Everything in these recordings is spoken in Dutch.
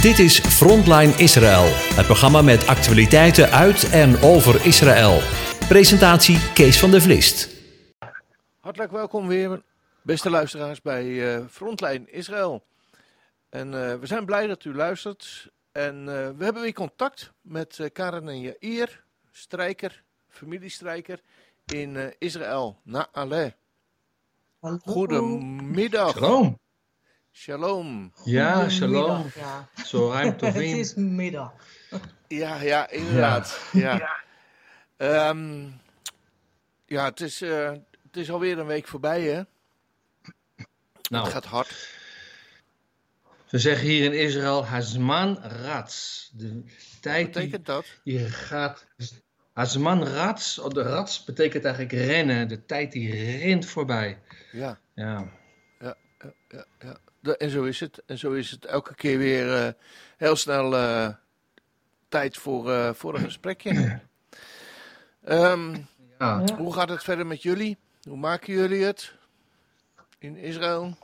Dit is Frontline Israël, het programma met actualiteiten uit en over Israël. Presentatie Kees van der Vlist. Hartelijk welkom weer, beste luisteraars, bij eh, Frontline Israël. En eh, we zijn blij dat u luistert. En eh, we hebben weer contact met eh, Karen en Jair, strijker, familiestrijker in eh, Israël, Na'aleh. Goedemiddag. Shalom. Shalom. Ja, shalom. Ja. Zo ruim Het is middag. Ja, ja, inderdaad. Ja. Ehm, ja, het is, eh, het is alweer een week voorbij, hè? Nou, Het gaat hard. we zeggen hier in Israël Hazman Rats. De Wat tijd die, betekent dat? die gaat... Hazman Rats, oh, de rats betekent eigenlijk rennen. De tijd die rent voorbij. Ja. Ja, ja, ja, ja. De- en zo is het. En zo is het elke keer weer eh, heel snel eh, tijd voor, eh, voor een gesprekje. Ehm. Ja. hoe gaat het verder met jullie? Hoe maken jullie het in Israël?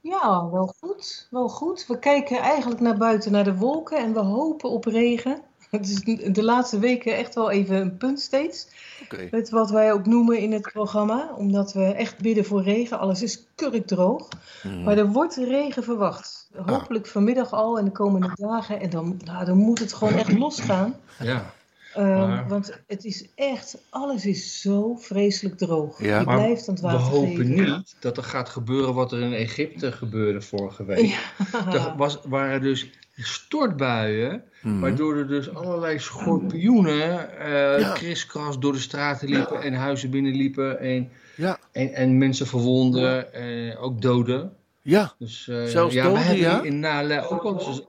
Ja, wel goed. Wel goed. We kijken eigenlijk naar buiten naar de wolken en we hopen op regen. Het is de laatste weken echt wel even een punt steeds. Oké. Met wat wij ook noemen in het programma. Omdat we echt bidden voor regen. Alles is kurkdroog. Mhm. Maar er wordt regen verwacht. Hopelijk vanmiddag al en de komende dagen. En dan, nou, dan moet het gewoon echt losgaan. ja. Ehm, Maar- Want het is echt, alles is zo vreselijk droog. Ja. Je Maar blijft aan het We water hopen geven. niet dat er gaat gebeuren wat er in Egypte gebeurde vorige week. Er was, waren dus stortbuien, Mhm. waardoor er dus allerlei schorpioenen eh Ja. kriskras door de straten liepen en huizen binnenliepen en, Ja, en, en mensen verwonden, eh, ook doden. ja. Dus eh, Zelfs ja, we doden, hebben ja? hier in Nale ook al eens-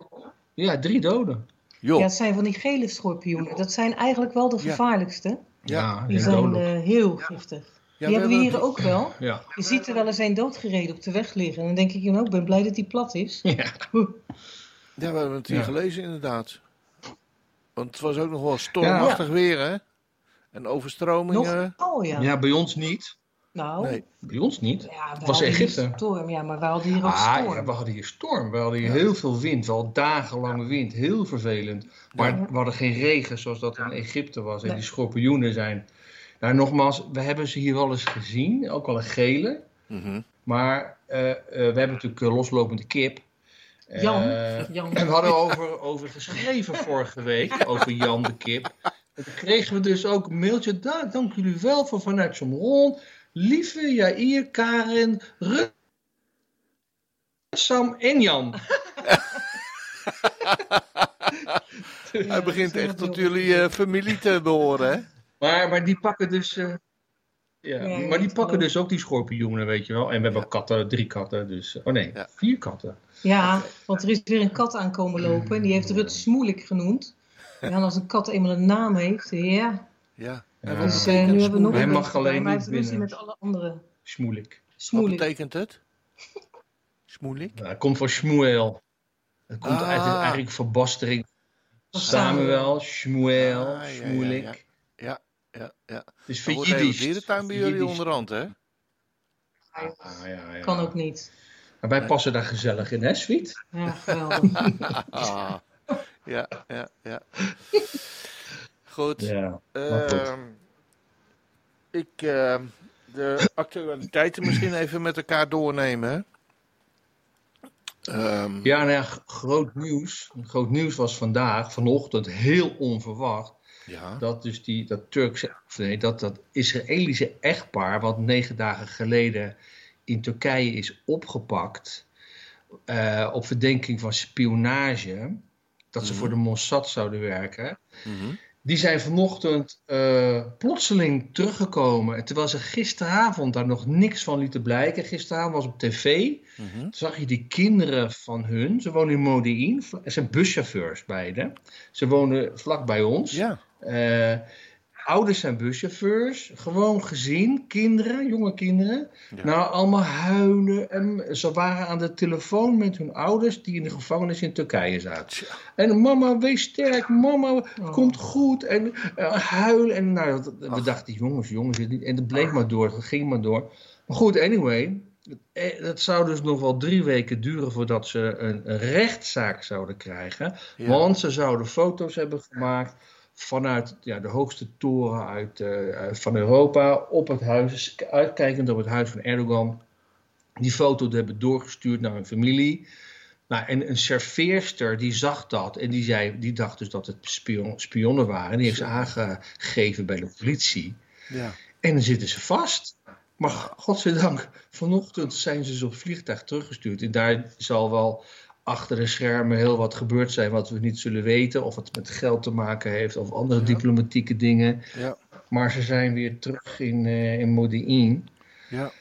ja, drie doden. Ja, het zijn van die gele schorpioenen. Dat zijn eigenlijk wel de gevaarlijkste. Ja, Die zijn eh, heel giftig. Ja, die hebben we hier ook wel. Ja. Je ziet er wel eens een doodgereden op de weg liggen. En dan denk ik, nou, ik ben blij dat die plat is. Ja. Ja, we hebben het hier Ja. gelezen inderdaad. Want het was ook nog wel stormachtig weer, hè? En Nog? overstromingen. Oh ja. ja, bij ons niet. Nou, Nee. Bij ons niet. ja, we was hadden hier Egypte. storm. Ja, maar we hadden hier ook Ah, storm. ja, we hadden hier storm. We hadden hier heel veel wind. Wel dagenlange wind. Heel vervelend. Maar Ja. we hadden geen regen zoals dat in Egypte was. En Nee. die schorpioenen zijn. Nou, nogmaals, we hebben ze hier wel eens gezien. Ook wel een gele. Mhm. Maar eh, eh, we hebben natuurlijk eh, loslopende kip. Eh, Jan. En Jan. we hadden over, over geschreven vorige week. Over Jan de kip. En toen kregen we dus ook een mailtje. "Da- dank jullie wel voor vanuit Somron. Lieve Jair, Karen, Rut, Sam en Jan. Hij begint echt tot heel jullie eh, familie te behoren, hè? Maar, maar die pakken dus. eh, ja, maar die pakken dus ook die schorpioenen, weet je wel. En we hebben katten, drie katten. Dus, oh nee, Ja. vier katten. Ja, want er is weer een kat aankomen lopen. En die heeft Rut Smoelik genoemd. Ja, en als een kat eenmaal een naam heeft, ja. Ja. Ja. En wat Dus eh, nu hebben we nog Hij mag alleen maar niet binnen. met alle andere. Smoelik. Wat Smoelik. betekent het? Smoelik? Nou, het komt van Shmuel. Het komt Ah. eigenlijk, eigenlijk verbastering. Samuel, Shmuel, Ah, ja, ja, Shmuelik. ja. Ja, ja. Dus voor wordt de hele Jiddisch. dierentuin bij jullie onderhand, hè? Ah, ja, ja. Kan ook niet. Maar wij passen daar gezellig in, hè, Sweet? Ja, geweldig. Ah. Ja, ja, ja. Goed. Ja. goed. Ehm, ik ehm, de actualiteiten misschien even met elkaar doornemen. Ehm, Ja, nou ja, groot nieuws. Groot nieuws was vandaag, vanochtend, heel onverwacht. ja. Dat dus die, dat Turkse, of nee, dat, dat Israëlische echtpaar, wat negen dagen geleden in Turkije is opgepakt, eh, op verdenking van spionage, dat ze Mhm. voor de Mossad zouden werken, Mhm. Die zijn vanochtend eh, plotseling teruggekomen. En terwijl ze gisteravond daar nog niks van lieten blijken, gisteravond was op tv, Mhm. toen zag je die kinderen van hun, ze wonen in Modi'in, ze zijn buschauffeurs beide, ze wonen vlak bij ons. Ja. Eh, ouders zijn buschauffeurs, gewoon gezien, kinderen, jonge kinderen. Ja. Nou, allemaal huilen. En ze waren aan de telefoon met hun ouders die in de gevangenis in Turkije zaten. Tja. En mama, wees sterk, mama, het Oh. komt goed. En eh, huilen. En nou, dat- we Ach. dachten, jongens, jongens. En het bleef maar door, het ging maar door. Maar goed, anyway. eh, dat zou dus nog wel drie weken duren voordat ze een, een rechtszaak zouden krijgen. Ja. Want ze zouden foto's hebben gemaakt vanuit ja, de hoogste toren uit, eh, uit- van Europa op het huis, uitkijkend op het huis van Erdogan. Die foto hebben doorgestuurd naar hun familie. Nou, en een serveerster die zag dat en die, zei, die dacht dus dat het spion, spionnen waren. Die heeft ze aangegeven bij de politie. Ja. En dan zitten ze vast. Maar godzijdank, vanochtend zijn ze dus op vliegtuig teruggestuurd. En daar zal wel achter de schermen heel wat gebeurd zijn wat we niet zullen weten. Of het met geld te maken heeft of andere Ja. diplomatieke dingen. Ja. Maar ze zijn weer terug in, eh in Modi'in. Ja.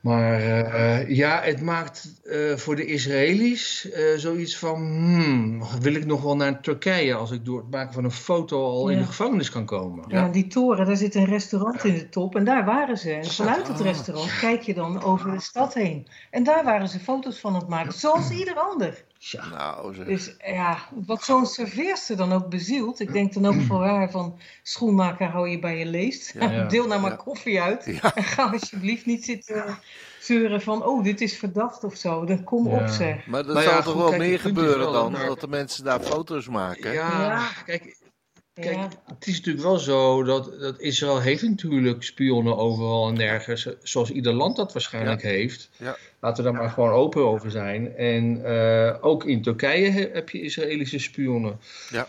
Maar eh, ja, het maakt eh, voor de Israëli's eh, zoiets van... Hmm, wil ik nog wel naar Turkije als ik door het maken van een foto al in de gevangenis kan komen? Ja, die toren, daar zit een restaurant in de top en daar waren ze. En vanuit het Ah. restaurant kijk je dan over de stad heen. En daar waren ze foto's van aan het maken, zoals ieder ander. Tja. Nou, zeg. Dus ja, wat zo'n serveerster dan ook bezielt. Ik denk dan ook voor haar van schoenmaker hou je bij je leest. Ja, ja. Deel nou maar Ja. koffie uit. Ja. En ga alsjeblieft niet zitten zeuren van oh dit is verdacht of zo. Dan kom Ja. op zeg. Maar er Maar ja, zal toch goed, wel kijk, meer gebeuren dan, dat dat de mensen daar foto's maken. Ja, Ja. kijk, Kijk, Ja. het is natuurlijk wel zo dat, dat Israël heeft natuurlijk spionnen overal en nergens, zoals ieder land dat waarschijnlijk heeft. Ja. Laten we daar maar gewoon open over zijn. En eh, ook in Turkije he- heb je Israëlische spionnen. Ja.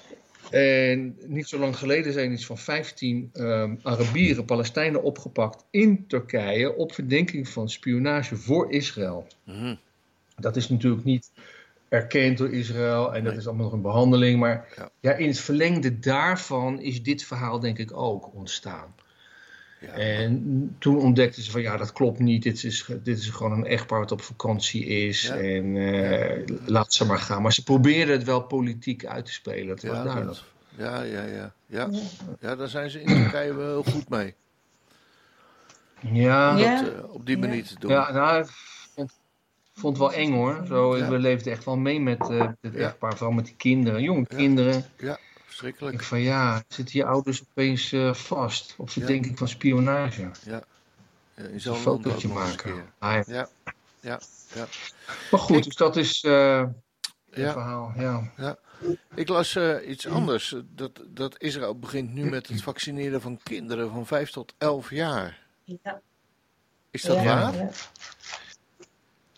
En niet zo lang geleden zijn iets van 15 ehm, Arabieren, Palestijnen opgepakt in Turkije op verdenking van spionage voor Israël. Mhm. Dat is natuurlijk niet erkend door Israël en dat Nee. is allemaal nog een behandeling. Maar Ja. ja. in het verlengde daarvan is dit verhaal denk ik ook ontstaan. Ja. En toen ontdekten ze van ja, dat klopt niet. Dit is, dit is gewoon een echtpaar wat op vakantie is. Ja. En eh, laat ze maar gaan. Maar ze probeerden het wel politiek uit te spelen. Dat was Ja, duidelijk. dat- ja, ja, ja, ja. Ja, daar zijn ze in Turkije wel heel goed mee. Ja, dat eh, op die Ja. manier te doen. ja nou, ik vond, vond het wel eng hoor. Zo, Ja. We leefden echt wel mee met eh, het Ja. echtpaar. Vooral met die kinderen, jonge Ja. kinderen. Ik Verschrikkelijk. van ja, zitten je ouders opeens eh, vast op verdenking van spionage? Ja, Een fotootje maken. Ah, ja. Ja, ja, ja. Maar goed, Ik- dus dat is eh het Ja. verhaal. Ja. Ik las eh, iets anders. Dat, dat Israël begint nu met het vaccineren van kinderen van 5 tot 11 jaar. Ja. Is dat Ja, waar? ja.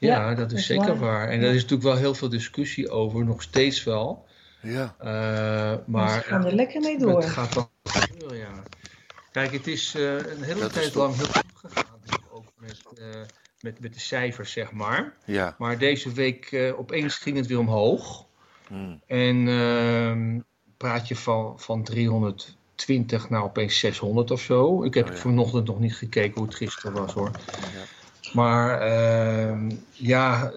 Ja, Ja, dat is zeker waar. waar. En Ja. daar is natuurlijk wel heel veel discussie over, nog steeds wel. Ja. Eh, Maar ze gaan er lekker mee door. het gaat wel gebeuren, ja. Kijk, het is eh, een hele Dat tijd lang heel goed gegaan. dus Ook met, eh, met, met de cijfers, zeg maar. Ja. Maar deze week eh, opeens ging het weer omhoog. Hm. En ehm, praat je van, van 320 naar opeens 600 of zo. Ik heb Oh ja. vanochtend nog niet gekeken hoe het gisteren was hoor. Ja. Maar ehm, ja,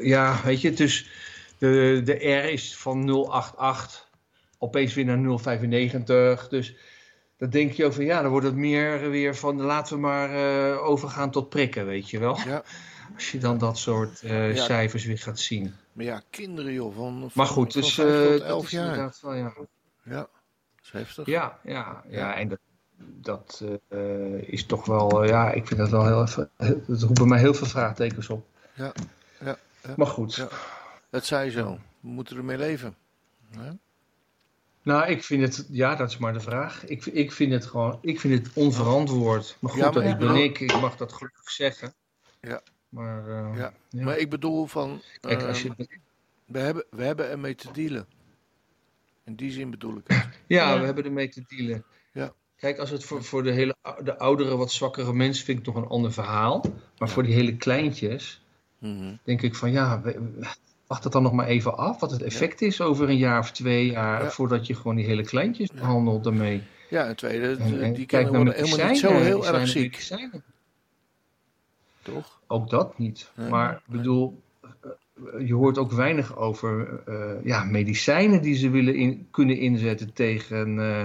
ja, weet je, dus de, de R is van 088 opeens weer naar 095. Dus dan denk je over, ja, dan wordt het meer weer van laten we maar eh, overgaan tot prikken, weet je wel. Ja. Als je dan dat soort eh, Ja. cijfers weer gaat zien. Maar ja, kinderen joh, van, van, Maar goed, van dus 5 eh, dat 11 is jaar. wel, ja. Ja, dat is heftig. Ja, ja, ja, Ja. en dat, dat eh, is toch wel, eh, ja, ik vind dat wel heel even, dat roept bij mij heel veel vraagtekens op. Ja, ja, ja. Maar goed, Ja. Dat zei zo. We moeten ermee leven. Hè? nou, ik vind het, ja, dat is maar de vraag. Ik, ik vind het gewoon, ik vind het onverantwoord. Maar goed, Ja, maar dat ik ben bedoel- ik, ik mag dat gelukkig zeggen. Ja. Maar, eh, Ja. ja. Maar ik bedoel van, Kijk, als ehm, je, we, hebben, we hebben ermee te dealen. In die zin bedoel ik het. ja, Ja. we hebben ermee te dealen. Kijk, als het voor, voor de, hele, de oudere, wat zwakkere mensen vind ik nog een ander verhaal. Maar Ja. voor die hele kleintjes, Mhm. denk ik van ja, wacht het dan nog maar even af wat het effect is over een jaar of twee jaar Ja. voordat je gewoon die hele kleintjes behandelt daarmee. Ja, en tweede, En- en die kijk kinderen naar worden helemaal niet zo heel erg er ziek, toch? Ook dat niet. Nee. maar ik bedoel, eh, je hoort ook weinig over eh, ja, medicijnen die ze willen in, kunnen inzetten tegen, eh,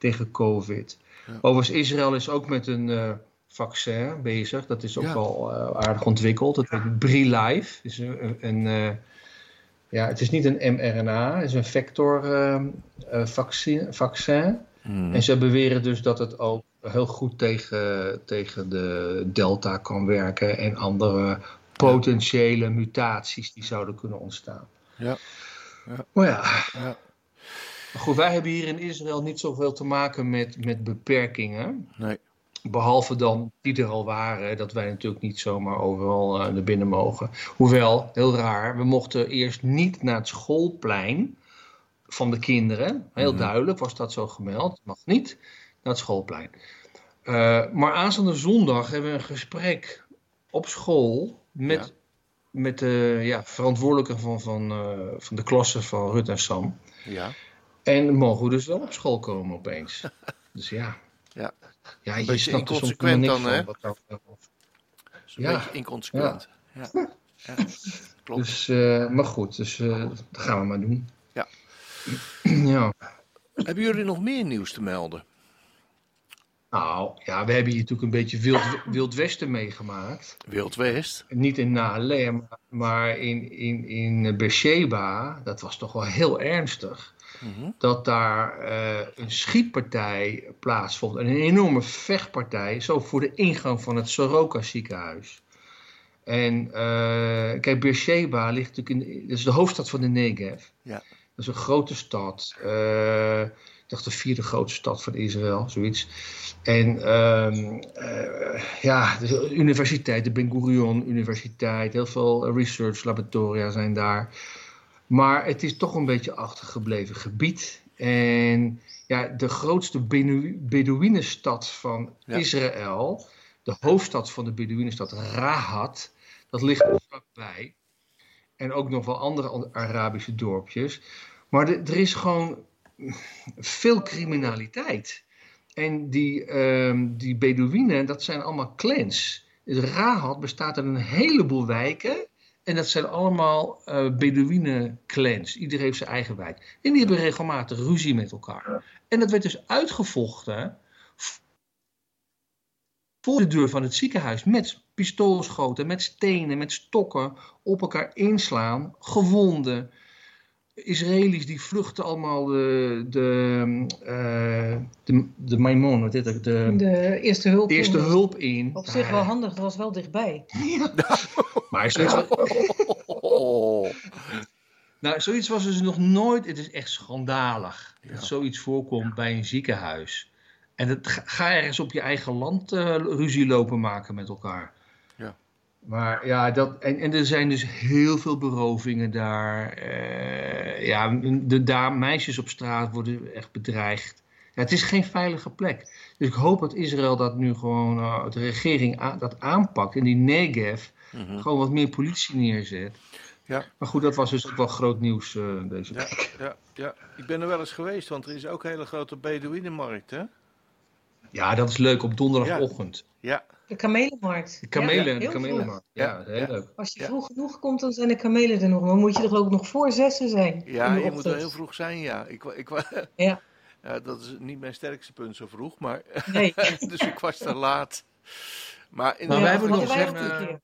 tegen COVID. Ja. Overigens, Israël is ook met een eh, vaccin bezig. Dat is ook Ja. wel eh, aardig ontwikkeld. Het heet BRILIFE. Het is een, een, eh, ja, het is niet een mRNA, het is een vector eh, eh, vaccin. vaccin. Mhm. En ze beweren dus dat het ook heel goed tegen, tegen de delta kan werken en andere potentiële mutaties die zouden kunnen ontstaan. Ja. ja. Maar ja. Maar goed, wij hebben hier in Israël niet zoveel te maken met, met beperkingen. Nee. Behalve dan die er al waren, dat wij natuurlijk niet zomaar overal uh, naar binnen mogen. Hoewel, heel raar, we mochten eerst niet naar het schoolplein van de kinderen. Heel Mhm. duidelijk was dat zo gemeld. Mag niet naar het schoolplein. Uh, maar aanstaande zondag hebben we een gesprek op school met, Ja. met de ja, verantwoordelijke van, van, uh, van de klasse van Rut en Sam. Ja. En mogen we dus wel op school komen opeens. dus ja. Ja. Ja, je beetje snapt er soms inconsequent dan, hè? wat Dat is een Ja. beetje inconsequent. Ja. Ja. Klopt. Dus, eh, maar goed, dus eh, dat gaan we maar doen. Ja. ja. Hebben jullie nog meer nieuws te melden? Nou, ja, we hebben hier natuurlijk een beetje wild, wild westen meegemaakt. Wild West? Niet in Nahalem, maar in, in, in Beersheba. Dat was toch wel heel ernstig. Mhm. Dat daar eh, een schietpartij plaatsvond. En een enorme vechtpartij, zo voor de ingang van het Soroka ziekenhuis. En eh, kijk, Beersheba ligt natuurlijk in, dat is de hoofdstad van de Negev. Ja. Dat is een grote stad. eh, ik dacht de vierde grootste stad van Israël, zoiets. En ehm, eh, ja, de universiteit, de Ben Gurion Universiteit, heel veel research laboratoria zijn daar. Maar het is toch een beetje achtergebleven gebied. En ja, de grootste Bedouinenstad van Ja. Israël, de hoofdstad van de Bedouinenstad, Rahat, dat ligt er vlakbij. En ook nog wel andere Arabische dorpjes. Maar de- er is gewoon veel criminaliteit. En die, ehm die Bedouinen, dat zijn allemaal clans. Dus Rahat bestaat uit een heleboel wijken. En dat zijn allemaal eh Bedouinen clans. Iedereen heeft zijn eigen wijk. En die hebben regelmatig ruzie met elkaar. En dat werd dus uitgevochten voor de deur van het ziekenhuis. Met pistoolschoten, met stenen, met stokken. Op elkaar inslaan. Gewonden. Israëli's die vluchten allemaal de, de, eh, de, de Maimon, wat is dat? De, De eerste hulp. eerste hulp in. Op zich wel handig, het was wel dichtbij. Maar zoiets, Oh. nou, zoiets was dus nog nooit. Het is echt schandalig Ja. dat zoiets voorkomt bij een ziekenhuis. En dat, ga- ga ergens op je eigen land eh, ruzie lopen maken met elkaar. Maar ja, dat, en, en er zijn dus heel veel berovingen daar. Eh, ja, de daar meisjes op straat worden echt bedreigd. Ja, het is geen veilige plek. Dus ik hoop dat Israël dat nu gewoon, eh, de regering a- dat aanpakt. En die Negev Mhm. gewoon wat meer politie neerzet. Ja. Maar goed, dat was dus ook wel groot nieuws eh, deze Ja, ja, ja, ik ben er wel eens geweest, want er is ook een hele grote Bedouinenmarkt, hè? Ja, dat is leuk op donderdagochtend. Ja, De kamelenmarkt. De kamelen, Ja, de heel kamelenmarkt. Ja, heel ja. leuk. Als je Ja. vroeg genoeg komt, dan zijn de kamelen er nog. Dan moet je er ik nog voor zessen zijn. ja je moet er heel vroeg zijn, ja. Ik, ik, Ja. Ja, dat is niet mijn sterkste punt zo vroeg, maar Nee. dus ik was te laat. Maar in Maar wij hebben nog ook een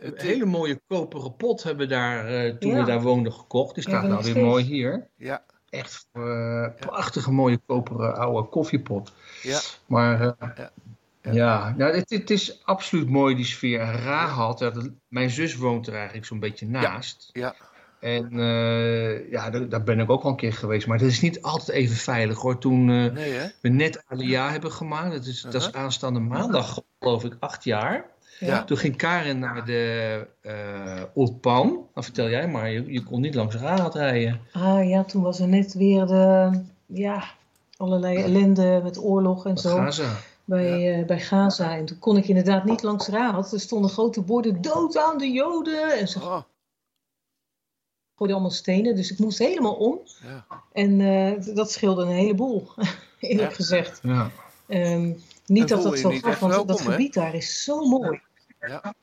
Ja. hele mooie koperen pot hebben we daar, eh, toen Ja. we daar woonden, gekocht. Die Ja, staat nou weer steeds. mooi hier. ja, Echt eh, prachtige mooie koperen oude koffiepot. ja, Maar eh, Ja. Nou, het, het is absoluut mooi die sfeer. Rahat, ja, mijn zus woont er eigenlijk zo'n beetje naast. ja, En eh, ja, daar, ben ik ook al een keer geweest. Maar dat is niet altijd even veilig hoor. Toen eh, nee we net Alia hebben gemaakt, dat is, dat is Uh-huh. aanstaande maandag geloof ik, acht jaar. Ja. Toen ging Karen naar de uh, Ulpan. Nou, vertel jij maar, je, je kon niet langs Raad rijden. Ah ja, toen was er net weer de, ja, allerlei ellende met oorlog en zo Gaza. Bij, eh, bij Gaza. En toen kon ik inderdaad niet langs Raad. Er stonden grote borden, dood aan de Joden. En ze Oh, gooiden allemaal stenen, dus ik moest helemaal om. ja. En eh, dat scheelde een heleboel, eerlijk Ja. gezegd. Ja. Ehm, niet dat dat zo gaat, want welkom, dat hè? gebied daar is zo mooi. Ja.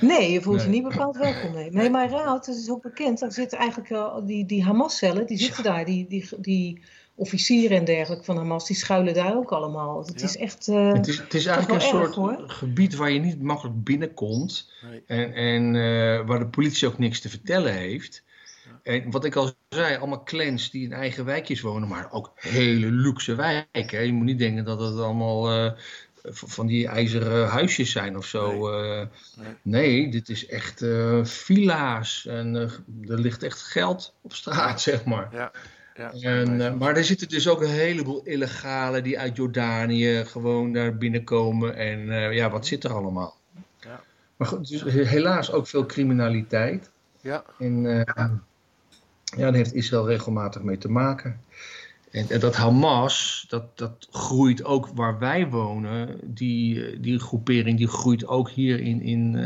Nee, je voelt je niet bepaald welkom. Nee, nee maar Raad, dat is ook bekend. Daar zitten eigenlijk wel die, die Hamas-cellen, die zitten daar. Die, die, die officieren en dergelijke van Hamas, die schuilen daar ook allemaal. Het Ja. is echt... eh, Het is, het is eigenlijk een soort hoor. gebied waar je niet makkelijk binnenkomt. Nee. En, en eh, waar de politie ook niks te vertellen heeft. En wat ik al zei, allemaal clans die in eigen wijkjes wonen, maar ook hele luxe wijken. Je moet niet denken dat het allemaal uh, van die ijzeren huisjes zijn of zo. Nee, uh, nee. nee dit is echt uh, villa's en er ligt echt geld op straat, zeg maar. Ja. Ja, en, maar er zitten dus ook een heleboel illegalen die uit Jordanië gewoon daar binnenkomen. En ja, wat zit er allemaal? Ja. Maar goed, dus helaas ook veel criminaliteit. Ja. En uh, ja, daar heeft Israël regelmatig mee te maken. En, en, dat Hamas, dat, dat groeit ook waar wij wonen. Die, die groepering die groeit ook hier in, in,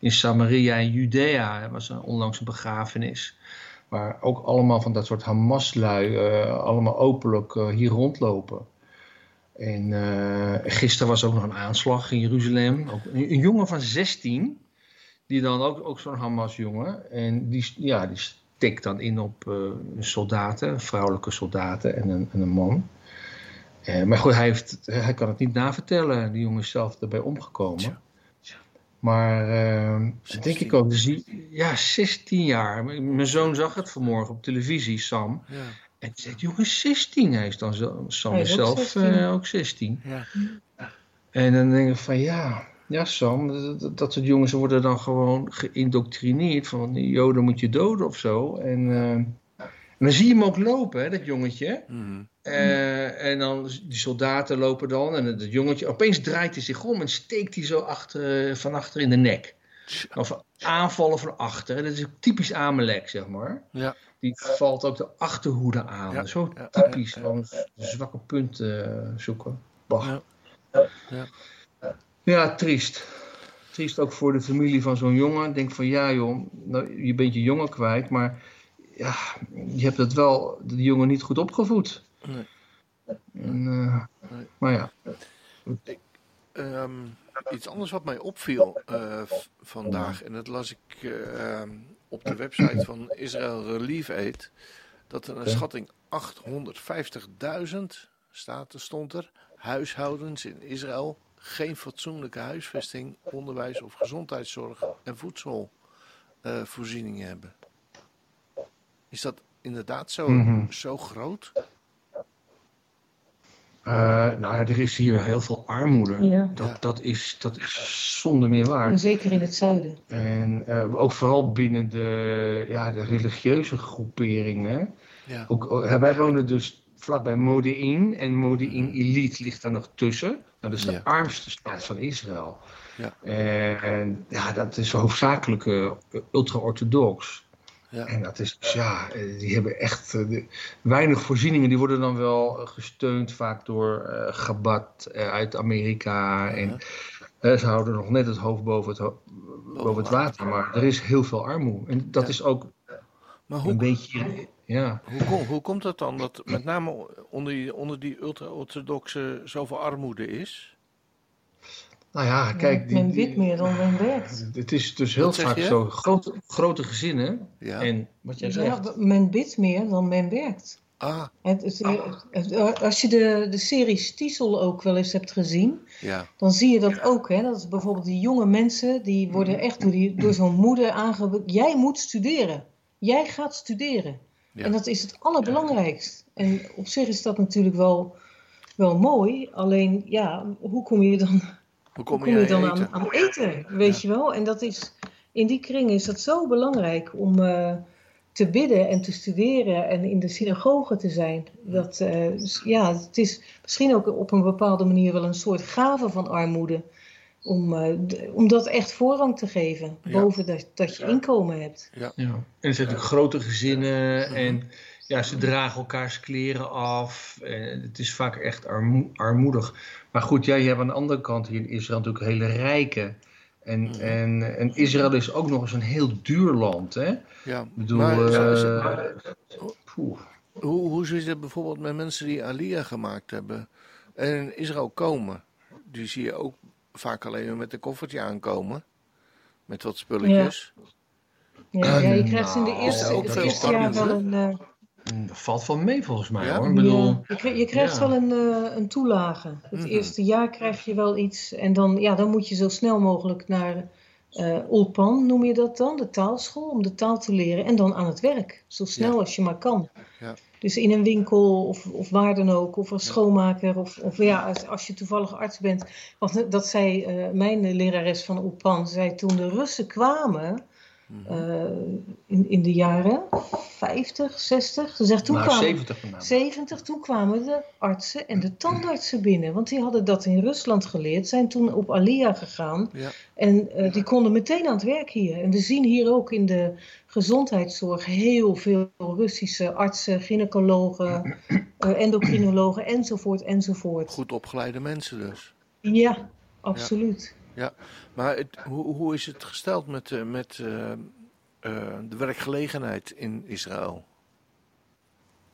in Samaria en Judea. Er was een, onlangs een begrafenis. Waar ook allemaal van dat soort Hamas-lui uh, allemaal openlijk hier rondlopen. En gisteren was ook nog een aanslag in Jeruzalem. Ook een, jongen van 16 die dan ook, ook zo'n Hamas-jongen. En die, ja, die stikt dan in op uh, soldaten, vrouwelijke soldaten en een, en een man. Uh, maar goed, hij, heeft, hij kan het niet navertellen. Die jongen is zelf erbij omgekomen. Maar uh, denk ik ook, dus ja, 16 jaar. Mijn zoon zag het vanmorgen op televisie, Sam. Ja. En die zei, jongen, 16. Hij is dan zo, Sam is zelf 16. uh, ook 16. Ja. En dan denk ik van ja, ja Sam, dat, dat soort jongens worden dan gewoon geïndoctrineerd van die joden moet je doden of zo. En, uh, en dan zie je hem ook lopen, hè, dat jongetje. Mm. Uh, en dan die soldaten lopen dan en dat jongetje, opeens draait hij zich om en steekt hij zo achter, van achter in de nek. Of aanvallen van achter. Dat is typisch Amalek, zeg maar. Ja. Die valt ook de achterhoede aan. Ja, Zo typisch, gewoon zwakke punten uh, zoeken. Bah. Ja. Ja. Ja, triest. Triest ook voor de familie van zo'n jongen. Denk van ja joh, nou, je bent je jongen kwijt, maar ja, je hebt het wel, de jongen niet goed opgevoed. Nee. En, uh, Nee. Maar ja. Ehm, iets anders wat mij opviel eh, vandaag, en dat las ik eh, ehm, op de website van Israel Relief Aid, dat er een schatting 850.000 staat, er stond er, huishoudens in Israël geen fatsoenlijke huisvesting, onderwijs of gezondheidszorg en voedselvoorzieningen hebben. Is dat inderdaad zo, Mhm. zo groot? Uh, nou ja, er is hier heel veel armoede. Ja. Dat, dat, is, dat is zonder meer waar. En zeker in het zuiden. En uh, ook vooral binnen de, ja, de religieuze groeperingen. Ja. Ook, uh, wij wonen dus vlakbij Modi'in. En Modi'in Elite ligt daar nog tussen. Nou, dat is de Ja. armste stad van Israël. Ja. En ja, dat is hoofdzakelijk uh, ultra-orthodox. Ja. En dat is, dus ja, eh, die hebben echt uh, de, weinig voorzieningen. Die worden dan wel uh, gesteund vaak door uh, Chabad uit Amerika. En Ja. ze houden nog net het hoofd boven het, ho boven het water. Maar er is heel veel armoede. En dat Ja. is ook Maar een hoe, beetje, ja. Hoe, kom- hoe komt het dan dat met name onder die, onder die ultra-orthodoxe zoveel armoede is? Nou ja, kijk. Die, men meer dan men werkt. Het is dus heel vaak je? zo. Grote, grote gezinnen. Ja. En wat jij Ja, zegt. men bidt meer dan men werkt. Ah, Het, het- het- als je de, de serie Stiesel ook wel eens hebt gezien, ja. dan zie je dat ook. Hè? Dat is bijvoorbeeld die jonge mensen, die worden echt door, die, door zo'n moeder aangewezen. Jij moet studeren. Jij gaat studeren. Ja. En dat is het allerbelangrijkst. En op zich is dat natuurlijk wel, wel mooi. Alleen, ja, hoe kom je dan, Hoe hoe kom kom je, je dan aan aan, aan eten? Weet je wel? En dat is, in die kring is dat zo belangrijk om eh, te bidden en te studeren en in de synagoge te zijn. Dat, eh, ja, het is misschien ook op een bepaalde manier wel een soort gave van armoede. Om, eh, om dat echt voorrang te geven, Ja. boven dat, dat je inkomen hebt. Ja. En er zijn natuurlijk grote gezinnen. En ja, ze dragen elkaars kleren af. En het is vaak echt armo- armoedig. Maar goed, jij hebt aan de andere kant hier in Israël natuurlijk hele rijke. En, Mhm. en, en Israël is ook nog eens een heel duur land. Hè? Ik Ja, bedoel, maar eh, ze- poeh. hoe, hoe zit het bijvoorbeeld met mensen die Aliyah gemaakt hebben en in Israël komen? Die zie je ook vaak alleen maar met een koffertje aankomen. Met wat spulletjes. Ja, ja, je krijgt in de Nou, eerste, ook het eerste jaar wel een... eh, Dat valt wel mee volgens mij Ja? hoor. Ik bedoel, Ja, je, kri- je krijgt ja. wel een, eh, een toelage. Het Mhm. eerste jaar krijg je wel iets en dan, ja, dan moet je zo snel mogelijk naar uh, Ulpan noem je dat dan, de taalschool, om de taal te leren. En dan aan het werk, zo snel als je maar kan. Ja. Dus in een winkel of, of waar dan ook, of als schoonmaker, of, of ja, als, als je toevallig arts bent. Want dat zei uh, mijn lerares van Ulpan, zei toen de Russen kwamen, uh, in, in de jaren 50, 60. Ze zegt, toen nou, kwamen, 70 met name. 70, toen kwamen de artsen en de tandartsen binnen. Want die hadden dat in Rusland geleerd, zijn toen op Alia gegaan. Ja. En uh, die konden meteen aan het werk hier. En we zien hier ook in de gezondheidszorg heel veel Russische artsen, gynaecologen, uh, endocrinologen enzovoort enzovoort. Goed opgeleide mensen dus. Ja, absoluut. Ja, maar het, hoe, hoe is het gesteld met, uh, met uh, uh, de werkgelegenheid in Israël?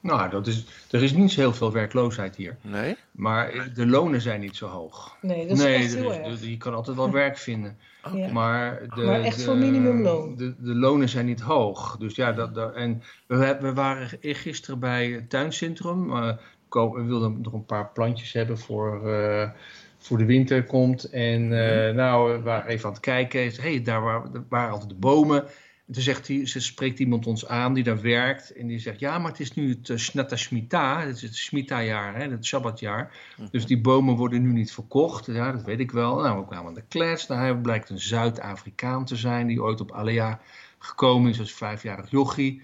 Nou, dat is, er is niet zo heel veel werkloosheid hier. Nee? Maar de lonen zijn niet zo hoog. Nee, dat is nee, echt heel erg. je kan altijd wel werk vinden. Ja. Maar, de, Maar echt de, voor minimumloon. De, de lonen zijn niet hoog. Dus ja, dat, dat, en we, we waren gisteren bij het tuincentrum. Uh, we wilden nog een paar plantjes hebben voor, uh, voor de winter komt. En uh, nou, we waren even aan het kijken. hey, daar waren, altijd de bomen. En toen zegt hij, ze spreekt iemand ons aan die daar werkt. En die zegt, ja, maar het is nu het uh, Shmita. Het is het Shmita-jaar, het Shabbatjaar. Mhm. Dus die bomen worden nu niet verkocht. Ja, dat weet ik wel. Nou, we kwamen aan de klets. Nou, hij blijkt een Zuid-Afrikaan te zijn die ooit op Alea gekomen is als vijfjarig jochie.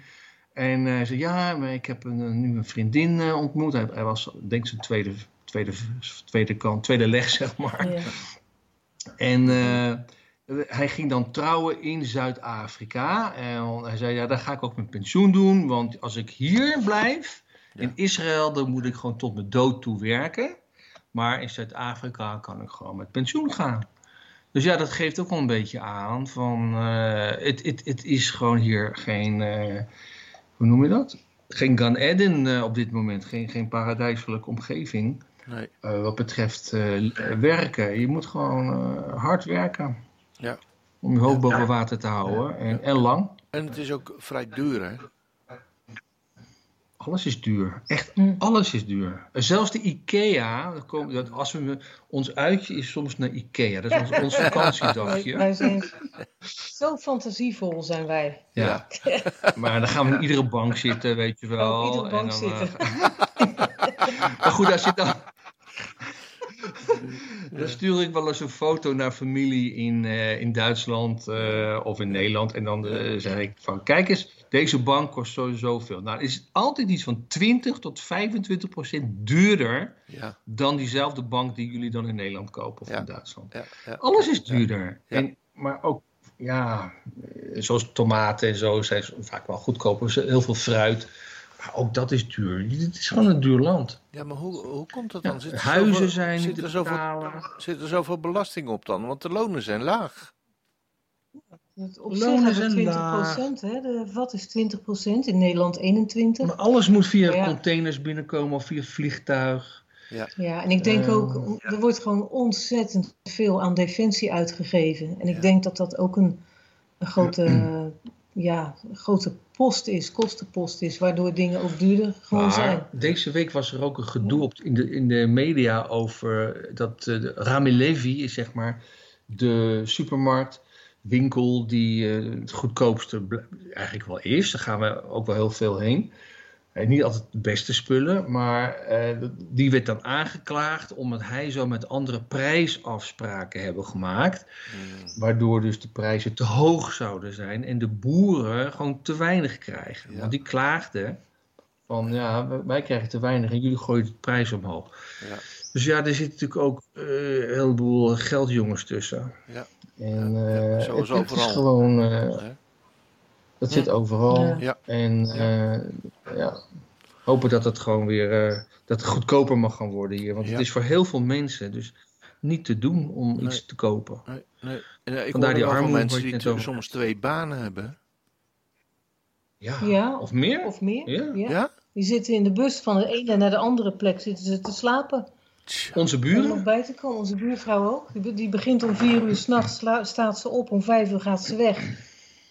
En hij zei, ja, maar ik heb een, nu een vriendin ontmoet. Hij, hij was, denk ik, zijn tweede, tweede, tweede kant, tweede leg, zeg maar. Ja. En uh, hij ging dan trouwen in Zuid-Afrika. En hij zei, ja, daar ga ik ook mijn pensioen doen. Want als ik hier blijf, ja. in Israël, dan moet ik gewoon tot mijn dood toe werken. Maar in Zuid-Afrika kan ik gewoon met pensioen gaan. Dus ja, dat geeft ook wel een beetje aan van, het uh, is gewoon hier geen, uh, hoe noem je dat? Geen Gan Eden uh, op dit moment, geen, geen paradijselijke omgeving. Nee. Uh, wat betreft uh, werken. Je moet gewoon uh, hard werken. Ja. Om je hoofd boven water te houden. En, en lang. En het is ook vrij duur, hè? Alles is duur. Echt, alles is duur. Zelfs de IKEA, dat als we, ons uitje is soms naar IKEA. Dat is ons, ons vakantiedagje. Wij zijn zo fantasievol zijn wij. Ja. maar dan gaan we in iedere bank zitten, weet je wel. Oh, iedere bank en dan, zitten. maar goed, als je dan... Dan stuur ik wel eens een foto naar familie in, uh, in Duitsland uh, of in Nederland. En dan uh, zeg ik van, kijk eens, deze bank kost sowieso veel. Nou, is het altijd iets van 20 tot 25 procent duurder ja. dan diezelfde bank die jullie dan in Nederland kopen of ja. in Duitsland. Ja. Alles is duurder. En, maar ook, ja, zoals tomaten en zo zijn vaak wel goedkoper. Heel veel fruit. Ook dat is duur. Het is gewoon een duur land. Ja, maar hoe, hoe komt dat dan? Ja, zit er huizen zoveel, zijn zit er, zoveel, zit er zoveel belasting op dan? Want de lonen zijn laag. Op Lonen zijn we 20 laag. procent, hè? De vat is 20 procent, in Nederland 21. Maar alles moet via Ja. containers binnenkomen of via vliegtuig. Ja, en ik denk Eh, ook, er wordt gewoon ontzettend veel aan defensie uitgegeven. En ik Ja. denk dat dat ook een, een grote, ja, een grote post is, kostenpost is, waardoor dingen ook duurder gewoon zijn. Deze week was er ook een gedoe op, in, de, in de media over dat uh, Rami is zeg maar de supermarktwinkel die uh, het goedkoopste eigenlijk wel is. Daar gaan we ook wel heel veel heen. Uh, niet altijd de beste spullen, maar die werd dan aangeklaagd omdat hij zo met andere prijsafspraken hebben gemaakt. Hmm. Waardoor dus de prijzen te hoog zouden zijn en de boeren gewoon te weinig krijgen. Ja. Want die klaagden van ja, wij krijgen te weinig en jullie gooien de prijs omhoog. Ja. Dus ja, er zit natuurlijk ook uh, een heleboel geldjongens tussen. Ja. En Ja, ja, uh, zoals het, is gewoon? Dat zit overal. Ja. En ja, hopen dat het gewoon weer, uh, dat het goedkoper mag gaan worden hier. Want Ja. het is voor heel veel mensen dus niet te doen om Nee. iets te kopen. Nee, nee. En, eh, ik Vandaar die armoede mensen die soms twee banen hebben. Ja. Ja, Of meer? Of meer. Ja. Ja? Die zitten in de bus van de ene naar de andere plek zitten ze te slapen. Tja. Onze Om buren? nog bij te komen. Onze buurvrouw ook. Die begint om vier uur s'nachts, staat ze op. Om vijf uur gaat ze weg.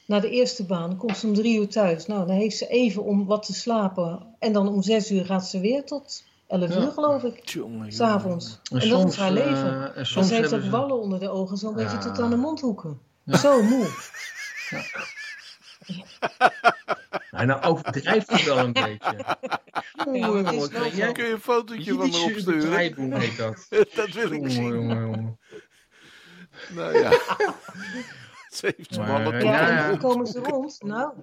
Naar de eerste baan. Komt ze om drie uur thuis. Nou, dan heeft ze even om wat te slapen. En dan om zes uur gaat ze weer tot elf Ja. uur, geloof ik. Tjonge, jonge. S'avonds. En En dat soms, is haar leven. eh, en Maar soms ze heeft ook ze- wallen onder de ogen, zo'n beetje Ja. tot aan de mondhoeken. Zo moe. Nou, nou overdrijft hij wel een beetje. Ja, het is wel Jij- zo. Kun je een fotootje van me opsturen? dat. dat wil ik zien. jongen, jongen. Nou ja. Ze heeft Maar, mannen eh, Ja, hoe komen ze rond? Nou,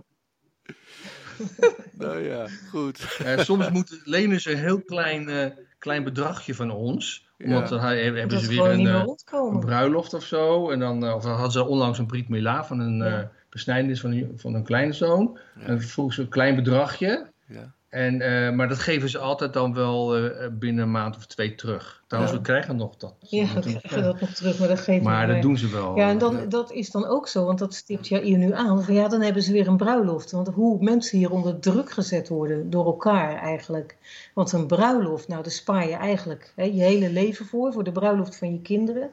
Nou ja, goed. Eh, soms moet, lenen ze een heel klein, eh, klein bedragje van ons. Omdat Ja. hebben dat ze weer een, een bruiloft of zo. En dan, of dan hadden ze onlangs een Brit Mila van een Ja. eh besnijdenis van een, van een kleine zoon. Ja. En dan vroegen ze een klein bedragje. Ja. En, eh, maar dat geven ze altijd dan wel eh, binnen een maand of twee terug. Trouwens, Ja. we krijgen nog dat. Ja, we krijgen dat nog terug, maar dat geeft Maar dat doen ze wel. Ja, en dan, Ja. dat is dan ook zo, want dat stipt Jair nu aan. Van ja, dan hebben ze weer een bruiloft. Want hoe mensen hier onder druk gezet worden door elkaar eigenlijk. Want een bruiloft, nou, daar spaar je eigenlijk hè, je hele leven voor. Voor de bruiloft van je kinderen.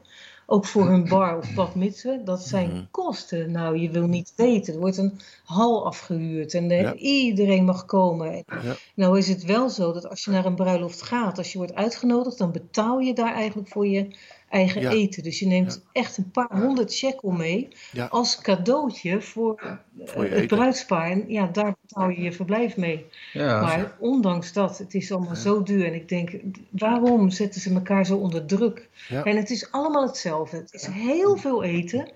Ook voor hun bar of bad mitzvah. Dat zijn Mhm. kosten. Nou, je wil niet weten. Er wordt een hal afgehuurd en Ja. iedereen mag komen. Ja. Nou is het wel zo dat als je naar een bruiloft gaat, als je wordt uitgenodigd, dan betaal je daar eigenlijk voor je eigen Ja. eten. Dus je neemt echt een paar honderd shekel mee Ja. als cadeautje voor, eh, Voor het eten. bruidspaar. En ja, daar betaal je je verblijf mee. Ja, maar ondanks dat, het is allemaal zo duur. En ik denk, waarom zetten ze elkaar zo onder druk? Ja. En het is allemaal hetzelfde. Het is heel veel eten.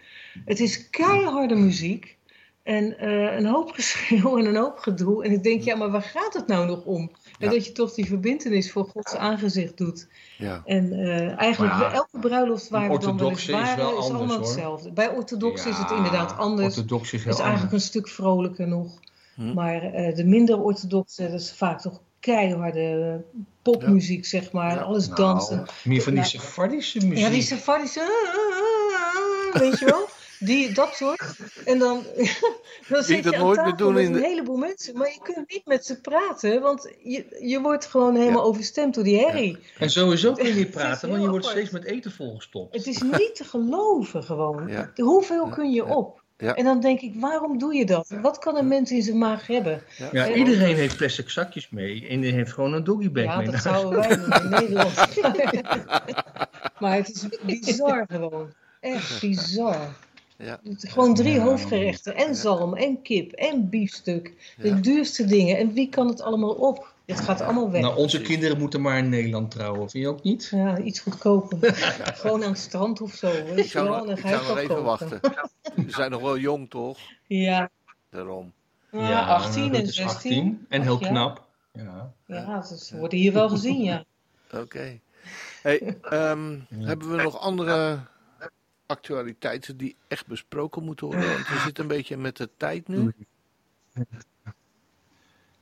Het is keiharde muziek. En eh, een hoop geschreeuw en een hoop gedoe. En ik denk, ja, maar waar gaat het nou nog om? En Ja. dat je toch die verbintenis voor Gods aangezicht doet. Ja. En eh, eigenlijk bij elke bruiloft waar we dan wel eens orthodoxe is waren, wel is, anders, allemaal hoor. hetzelfde. Bij orthodox is het inderdaad anders. Orthodox is Het heel is eigenlijk anders. een stuk vrolijker nog. Hm. Maar eh, de minder orthodoxe, dat is vaak toch keiharde popmuziek, zeg maar. Ja. Alles Nou, dansen. meer van die Ja. Sephardische muziek. Ja, die Sephardische, ah, ah, ah, weet je wel? Die, dat soort. En dan, dan zit dat je aan nooit meer tafel doen met in een de- heleboel mensen. Maar je kunt niet met ze praten, want je, je wordt gewoon helemaal overstemd door die herrie. En sowieso kun je niet praten, want je wordt apart. steeds met eten volgestopt. Het is niet te geloven gewoon. Ja. Hoeveel kun je Ja. op? Ja. En dan denk ik, waarom doe je dat? Wat kan een mens in zijn maag hebben? Ja. Ja, En- iedereen heeft plastic zakjes mee en die heeft gewoon een doggybag Ja, mee. dat naar huis. zouden wij doen in Nederland. maar het is bizar gewoon. Echt bizar. Ja. Gewoon drie Ja. hoofdgerechten. En zalm, en kip, en biefstuk. Ja. De duurste dingen. En wie kan het allemaal op? Het gaat allemaal weg. Nou, onze kinderen moeten maar in Nederland trouwen, vind je ook niet? Ja, iets goedkoper. Gewoon aan het strand of zo. Weet Ik zou, wel. ik zou nog even kopen. wachten. Ze zijn nog wel jong, toch? Ja, Daarom. ja, 18 Ruud en is 16. 18 en heel Ja. knap. Ja. Ja, ze worden hier wel gezien, ja. Oké. Hey, ehm, Hebben we nog andere actualiteiten die echt besproken moeten worden? Want we zitten een beetje met de tijd nu.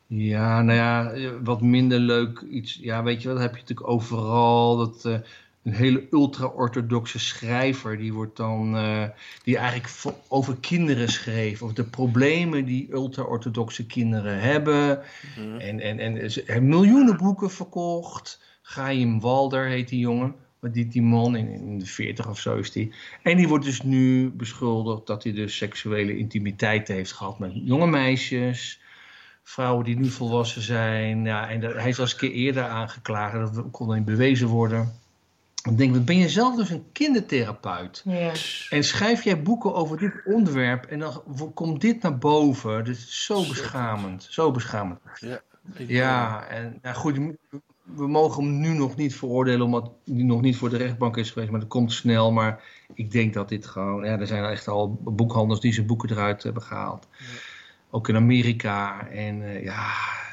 Ja, nou ja, wat minder leuk iets. Ja, weet je wat, heb je natuurlijk overal. Dat, eh, een hele ultra-orthodoxe schrijver, die wordt dan, eh, die eigenlijk over kinderen schreef. Over de problemen die ultra-orthodoxe kinderen hebben. Mhm. En, en, en ze hebben miljoenen boeken verkocht. Chaim Walder heet die jongen. Die, die man in, in de 40 of zo is die. En die wordt dus nu beschuldigd dat hij dus seksuele intimiteit heeft gehad met jonge meisjes. Vrouwen die nu volwassen zijn. Ja, en dat- hij is al eens een keer eerder aangeklaagd. Dat kon dan niet bewezen worden. Dan denk ik, wat ben je zelf dus een kindertherapeut? ja. En schrijf jij boeken over dit onderwerp en dan komt dit naar boven. Dit is zo beschamend. Zo beschamend. Ja. Ik, Ja, en nou goed, we mogen hem nu nog niet veroordelen omdat hij nog niet voor de rechtbank is geweest, maar dat komt snel. Maar ik denk dat dit gewoon, ja, er zijn echt al boekhandels die zijn boeken eruit hebben gehaald. Ook in Amerika. En eh, ja,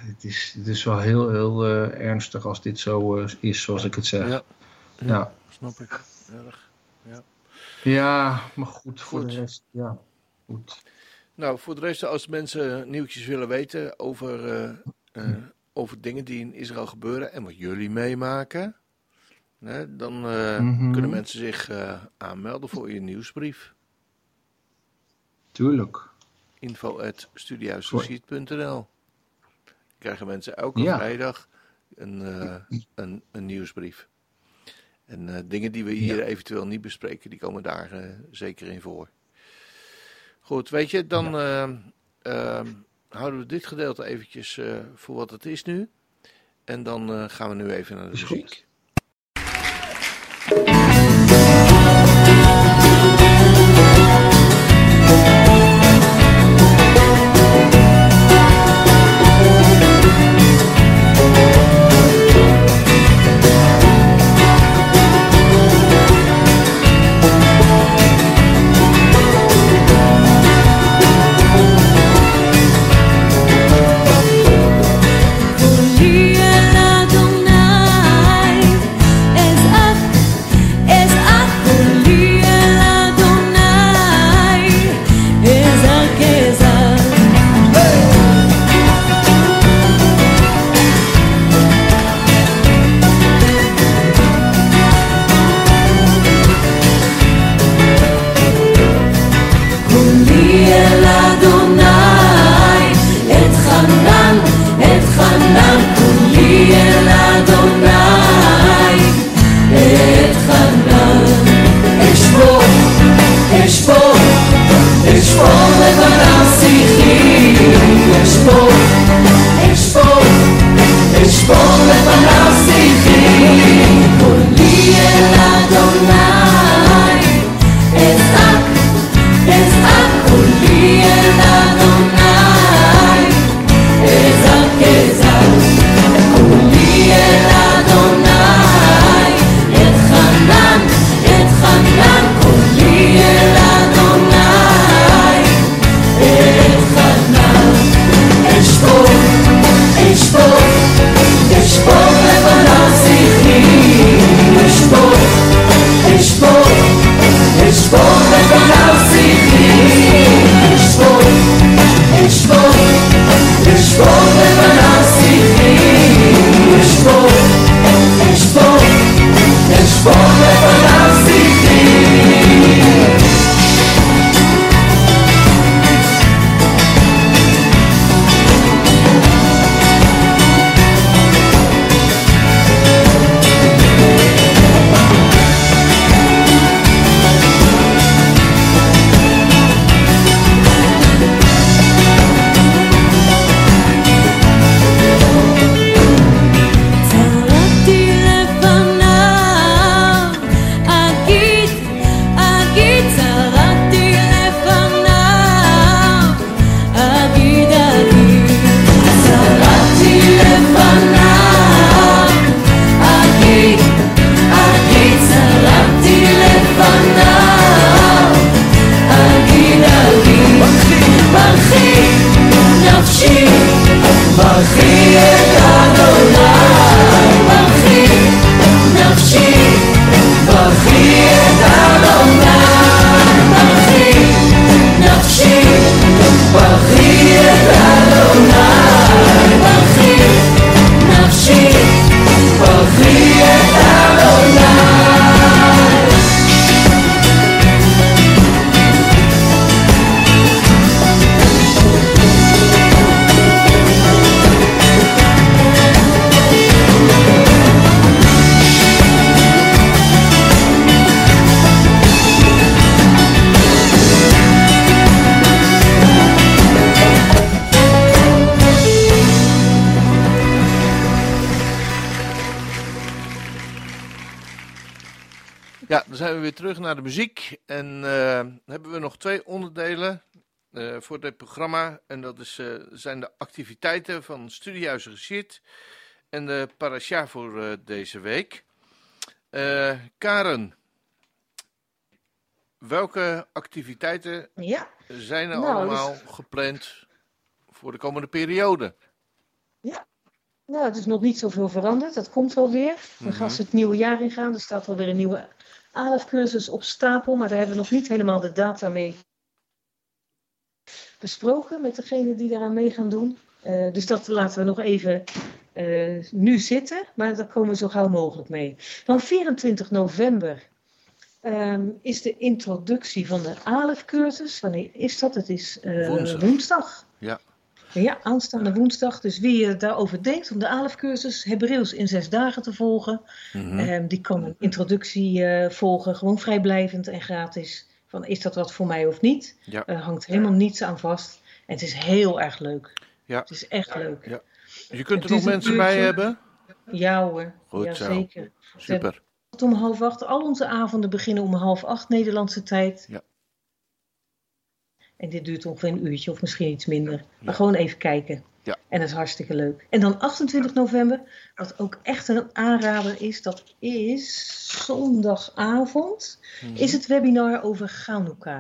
het is, het is wel heel, heel eh, ernstig als dit zo eh, is, zoals ik het zeg. Ja. Ja, Snap ik. Erg. ja maar goed, voor Goed. de rest, ja. Goed. Nou, voor de rest, als mensen nieuwtjes willen weten over, eh, over dingen die in Israël gebeuren en wat jullie meemaken, hè, dan eh, Mhm. kunnen mensen zich eh, aanmelden voor je nieuwsbrief. Tuurlijk. info.studiehuissociet.nl Krijgen mensen elke Ja. vrijdag een, eh, een, een nieuwsbrief. En dingen die we hier Ja. eventueel niet bespreken, die komen daar zeker in voor. Goed, weet je, dan eh, eh, houden we dit gedeelte eventjes eh, voor wat het is nu. En dan eh, gaan we nu even naar de muziek. Weer terug naar de muziek. En eh, hebben we nog twee onderdelen eh, voor dit programma. En dat is, eh, zijn de activiteiten van Studiehuis Geschied en de parasha voor deze week. Karen, welke activiteiten Ja, zijn er Nou, allemaal gepland voor de komende periode? nou, het is nog niet zoveel veranderd. Dat komt wel weer. Dan gaan ze het nieuwe jaar ingaan. Er staat alweer een nieuwe ALF-cursus op stapel. Maar daar hebben we nog niet helemaal de data mee besproken met degene die daaraan mee gaan doen. Eh, dus dat laten we nog even eh, nu zitten. Maar daar komen we zo gauw mogelijk mee. Dan 24 november ehm, is de introductie van de ALF-cursus. Wanneer is dat? Het is eh, Woensdag. woensdag. Ja. Ja, aanstaande woensdag. Dus wie eh, daarover denkt om de ALF-cursus Hebreeuws in zes dagen te volgen, Mhm. ehm, die kan een introductie eh, volgen, gewoon vrijblijvend en gratis. Van is dat wat voor mij of niet? Ja. Er hangt helemaal niets aan vast. En het is heel erg leuk. Ja. Het is echt leuk. Ja. Je kunt er nog mensen bij hebben? Ja hoor, Goed ja, zo. zeker. Super. Om half acht. Al onze avonden beginnen om half acht Nederlandse tijd. Ja. En dit duurt ongeveer een uurtje of misschien iets minder. Ja. Maar gewoon even kijken. Ja. En dat is hartstikke leuk. En dan 28 november, wat ook echt een aanrader is, dat is zondagavond, Mhm. is het webinar over Hanukkah.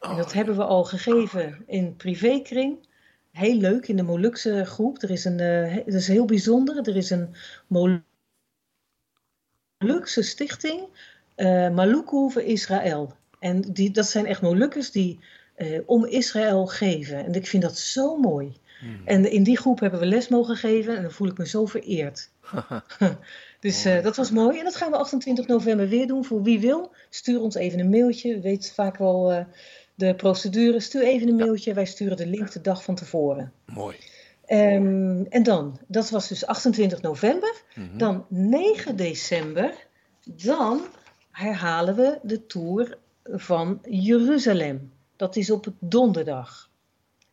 En Oh, dat hebben we al gegeven in privékring. Heel leuk in de Molukse groep. Er is een, eh, dat is heel bijzonder. Er is een Molukse stichting, eh Maluku voor Israël. En die, dat zijn echt Molukkers die eh, om Israël geven. En ik vind dat zo mooi. Mhm. En in die groep hebben we les mogen geven en dan voel ik me zo vereerd. dus eh, dat was mooi. En dat gaan we 28 november weer doen. Voor wie wil, stuur ons even een mailtje. Weet vaak wel eh, de procedure. Stuur even een mailtje. Wij sturen de link de dag van tevoren. Mooi. Ehm, en dan, dat was dus 28 november. Mhm. Dan 9 december, dan herhalen we de tour van Jeruzalem. Dat is op donderdag.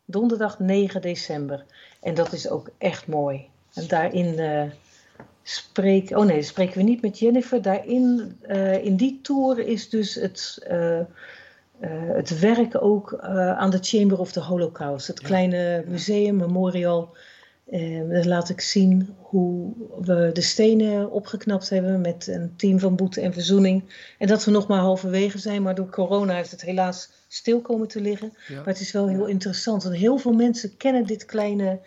Donderdag 9 december. En dat is ook echt mooi. En daarin eh spreken, oh nee, spreken we niet met Jennifer. Daarin, eh, in die tour is dus het, eh, het werk ook aan de Chamber of the Holocaust. Het kleine museum, memorial. Eh, daar laat ik zien hoe we de stenen opgeknapt hebben met een team van boete en verzoening. En dat we nog maar halverwege zijn, maar door corona heeft het helaas stil komen te liggen. Ja. Maar het is wel heel interessant. En heel veel mensen kennen dit kleine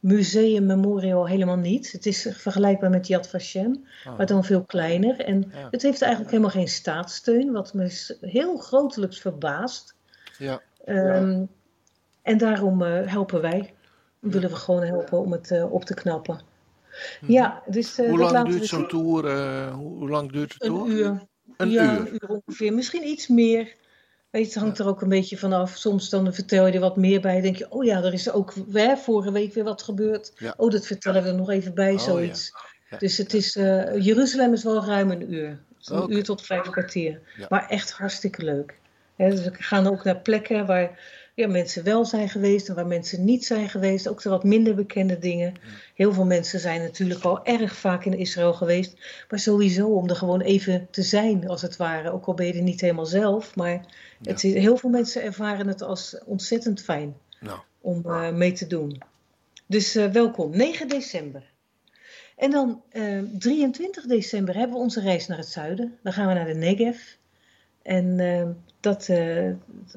museum memorial helemaal niet. Het is vergelijkbaar met Yad Vashem, Ah. maar dan veel kleiner. En Ja. het heeft eigenlijk helemaal geen staatssteun, wat me heel grotelijks verbaast. Ja. Ehm, En daarom eh, helpen wij. Willen we gewoon helpen om het eh, op te knappen. Ja, dus eh, Mhm. Hoe lang duurt zo'n tour? eh, hoe, lang duurt de tour? Een uur. Een ja, uur. een uur ongeveer. Misschien iets meer. Weet het hangt er ook een beetje vanaf. Soms dan vertel je er wat meer bij. denk je, oh ja, er is ook hè, vorige week weer wat gebeurd. Ja. Oh, dat vertellen we er nog even bij, Oh, zoiets. Ja. Dus het is, Jeruzalem is wel ruim een uur. Een uur tot vijf kwartier. Maar echt hartstikke leuk. Dus we gaan ook naar plekken waar ja, mensen wel zijn geweest en waar mensen niet zijn geweest. Ook de wat minder bekende dingen. Heel veel mensen zijn natuurlijk al erg vaak in Israël geweest. Maar sowieso om er gewoon even te zijn, als het ware. Ook al ben je er niet helemaal zelf. Maar het is, heel veel mensen ervaren het als ontzettend fijn Nou, om eh, mee te doen. Dus eh, welkom, 9 december. En dan eh, 23 december hebben we onze reis naar het zuiden. Dan gaan we naar de Negev. En eh, dat, eh,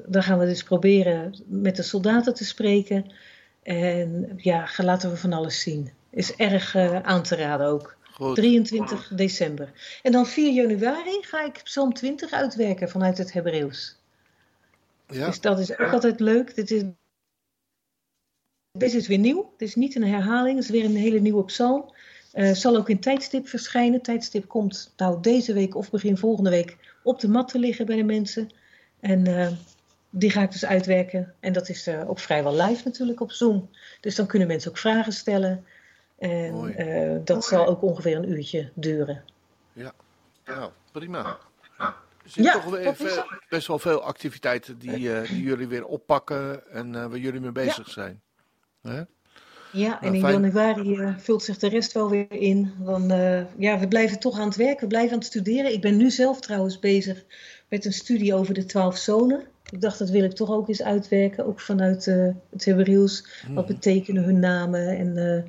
dan gaan we dus proberen met de soldaten te spreken. En ja, laten we van alles zien. Is erg uh, aan te raden ook. Goed. 23 december. En dan 4 januari ga ik Psalm 20 uitwerken vanuit het Hebreeuws. Ja. Dus dat is ook altijd leuk. Dit is, dit is weer nieuw. Het is niet een herhaling. Het is weer een hele nieuwe psalm. Uh, zal ook in tijdstip verschijnen. Tijdstip komt nou deze week of begin volgende week op de mat te liggen bij de mensen. En uh, die ga ik dus uitwerken. En dat is uh, ook vrijwel live natuurlijk op Zoom. Dus dan kunnen mensen ook vragen stellen. En uh, dat zal ook ongeveer een uurtje duren. Ja, nou, prima. Er zijn ja, toch weer best wel veel activiteiten die, uh, die jullie weer oppakken en waar jullie mee bezig ja. zijn. Hè? Ja, en nou, in januari vult zich de rest wel weer in. Dan, ja, we blijven toch aan het werk, we blijven aan het studeren. Ik ben nu zelf trouwens bezig met een studie over de twaalf zonen. Ik dacht, dat wil ik toch ook eens uitwerken, ook vanuit uh, het Hebreeuws. Mm. Wat betekenen hun namen en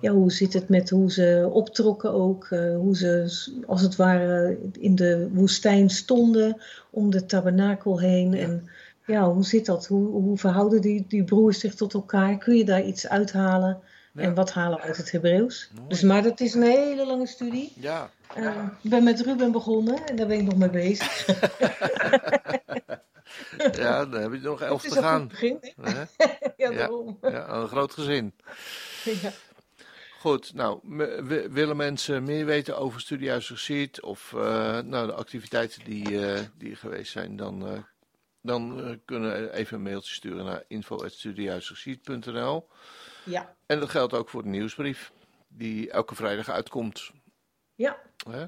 ja, hoe zit het met hoe ze optrokken ook. Hoe ze als het ware in de woestijn stonden om de tabernakel heen. Ja. En ja, hoe zit dat? Hoe, hoe verhouden die, die broers zich tot elkaar? Kun je daar iets uithalen? Ja. En wat halen we uit het Hebreeuws? Dus, maar dat is een hele lange studie. Ja. ik ben met Ruben begonnen en daar ben ik nog mee bezig. ja, dan heb je nog elf te gaan. Begin, ja, daarom. Ja, ja, een groot gezin. Ja. Goed, nou, willen mensen meer weten over Studiehuis Receipt of uh, nou, de activiteiten die, uh, die geweest zijn, dan, uh, dan kunnen even een mailtje sturen naar info.studiehuisreceipt.nl. Ja. En dat geldt ook voor de nieuwsbrief, die elke vrijdag uitkomt. Ja. Hè?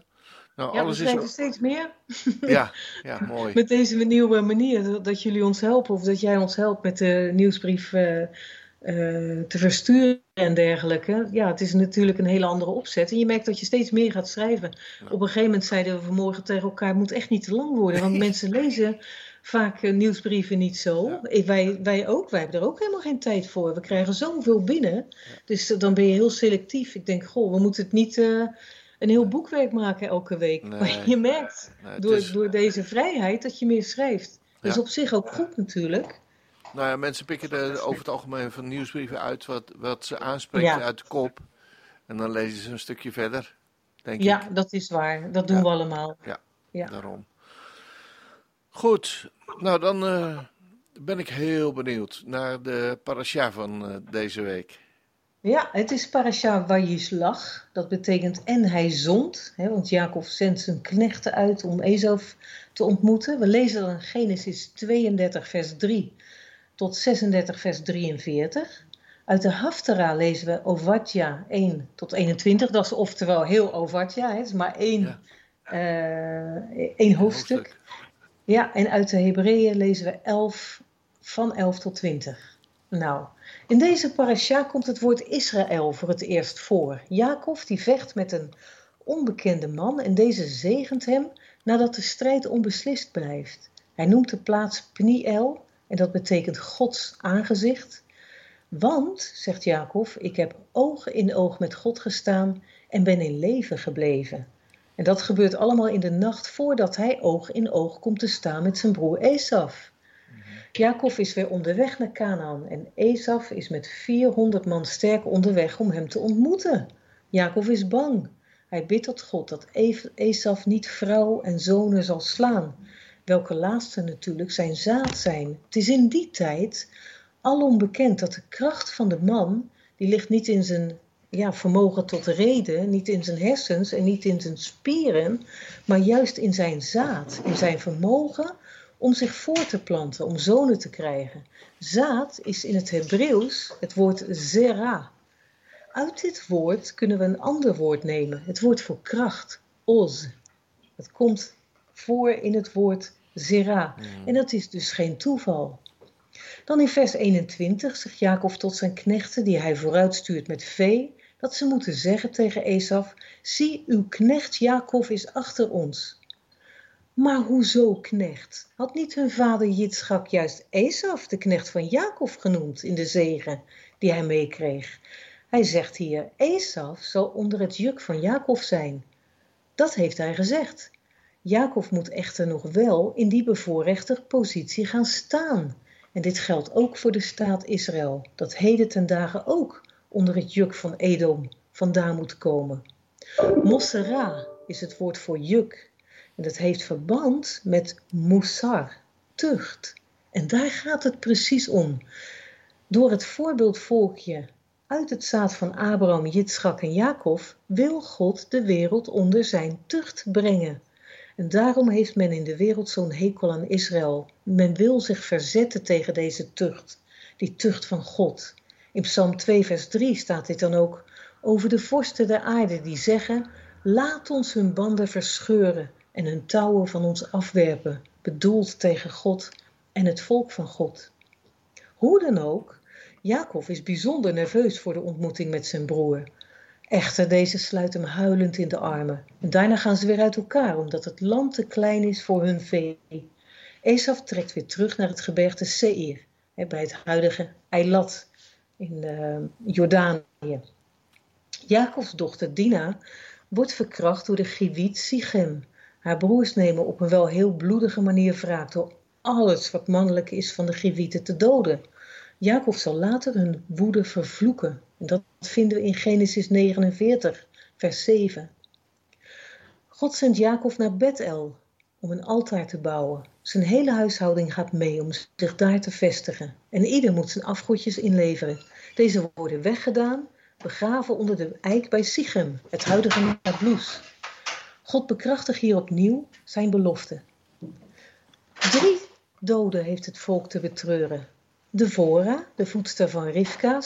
Nou, ja, alles we is... steeds meer. Ja, ja, mooi. met deze nieuwe manier dat jullie ons helpen of dat jij ons helpt met de nieuwsbrief uh, uh, te versturen en dergelijke. Ja, het is natuurlijk een hele andere opzet. En je merkt dat je steeds meer gaat schrijven. Op een gegeven moment zeiden we vanmorgen tegen elkaar: het moet echt niet te lang worden, want mensen lezen vaak uh, nieuwsbrieven niet zo. Ja. Wij, wij ook, wij hebben er ook helemaal geen tijd voor. We krijgen zoveel binnen. Ja. Dus dan ben je heel selectief. Ik denk, goh, we moeten het niet een heel boekwerk maken elke week. Nee, maar je merkt nee, door, is... door deze vrijheid dat je meer schrijft. Dat is op zich ook goed natuurlijk. Nou ja, mensen pikken er over het algemeen van nieuwsbrieven uit wat, wat ze aanspreekt ja. uit de kop. En dan lezen ze een stukje verder, denk ja, ik. dat is waar. Dat doen ja. we allemaal. Ja, ja, daarom. Goed, nou dan uh, ben ik heel benieuwd naar de parasha van uh, deze week. Ja, het is parasha Vayislach. Dat betekent en hij zond. Hè, want Jacob zendt zijn knechten uit om Ezaf te ontmoeten. We lezen dan Genesis 32 vers 3 tot 36 vers 43. Uit de Haftara lezen we Ovadja 1 tot 21. Dat is oftewel heel Ovadja. Het is maar één, ja. uh, één hoofdstuk. Ja, en uit de Hebreeën lezen we 11 van 11 tot 20. Nou, in deze parasha komt het woord Israël voor het eerst voor. Jacob die vecht met een onbekende man en deze zegent hem nadat de strijd onbeslist blijft. Hij noemt de plaats Pniel en dat betekent Gods aangezicht. Want, zegt Jacob, ik heb oog in oog met God gestaan en ben in leven gebleven. En dat gebeurt allemaal in de nacht voordat hij oog in oog komt te staan met zijn broer Esaf. Jacob is weer onderweg naar Canaan en Esaf is met 400 man sterk onderweg om hem te ontmoeten. Jacob is bang. Hij bidt tot God dat Esaf niet vrouw en zonen zal slaan, welke laatste natuurlijk zijn zaad zijn. Het is in die tijd alom bekend dat de kracht van de man, die ligt niet in zijn ja, vermogen tot reden, niet in zijn hersens en niet in zijn spieren, maar juist in zijn zaad, in zijn vermogen om zich voor te planten, om zonen te krijgen. Zaad is in het Hebreeuws het woord zera. Uit dit woord kunnen we een ander woord nemen, het woord voor kracht, oz. Het komt voor in het woord zera en dat is dus geen toeval. Dan in vers 21 zegt Jacob tot zijn knechten die hij vooruitstuurt met vee, dat ze moeten zeggen tegen Esaf, zie uw knecht Jacob is achter ons. Maar hoezo knecht? Had niet hun vader Jitschak juist Esaf, de knecht van Jacob, genoemd in de zegen die hij meekreeg? Hij zegt hier, Esaf zal onder het juk van Jacob zijn. Dat heeft hij gezegd. Jacob moet echter nog wel in die bevoorrechte positie gaan staan. En dit geldt ook voor de staat Israël, dat heden ten dagen ook onder het juk van Edom vandaan moet komen. Mossera is het woord voor juk. En dat heeft verband met Musar, tucht. En daar gaat het precies om. Door het voorbeeldvolkje uit het zaad van Abraham, Jitschak en Jacob wil God de wereld onder zijn tucht brengen. En daarom heeft men in de wereld zo'n hekel aan Israël. Men wil zich verzetten tegen deze tucht, die tucht van God. In Psalm 2, vers 3 staat dit dan ook over de vorsten der aarde die zeggen: Laat ons hun banden verscheuren en hun touwen van ons afwerpen, bedoeld tegen God en het volk van God. Hoe dan ook, Jacob is bijzonder nerveus voor de ontmoeting met zijn broer. Echter, deze sluit hem huilend in de armen. En daarna gaan ze weer uit elkaar, omdat het land te klein is voor hun vee. Esaf trekt weer terug naar het gebergte Seir, bij het huidige Eilat in uh, Jordanië. Jacobs dochter Dina wordt verkracht door de Giviet Sichem. Haar broers nemen op een wel heel bloedige manier wraak door alles wat mannelijk is van de Givieten te doden. Jacob zal later hun woede vervloeken. Dat vinden we in Genesis 49, vers 7. God zendt Jacob naar Bethel om een altaar te bouwen. Zijn hele huishouding gaat mee om zich daar te vestigen. En ieder moet zijn afgodjes inleveren. Deze worden weggedaan, begraven onder de eik bij Sichem, het huidige Nablus. God bekrachtigt hier opnieuw zijn belofte. Drie doden heeft het volk te betreuren. Devora, de voedster van Rivka,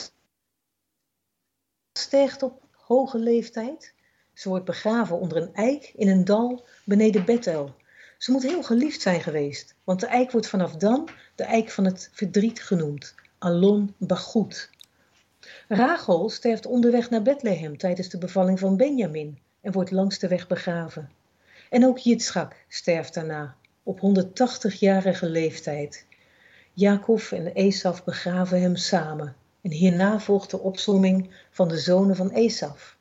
sterft op hoge leeftijd. Ze wordt begraven onder een eik in een dal beneden Bethel. Ze moet heel geliefd zijn geweest, want de eik wordt vanaf dan de eik van het verdriet genoemd, Alon Bagoed. Rachel sterft onderweg naar Bethlehem tijdens de bevalling van Benjamin en wordt langs de weg begraven. En ook Jitschak sterft daarna, op 180-jarige leeftijd. Jacob en Esaf begraven hem samen. En hierna volgt de opzomming van de zonen van Esaf.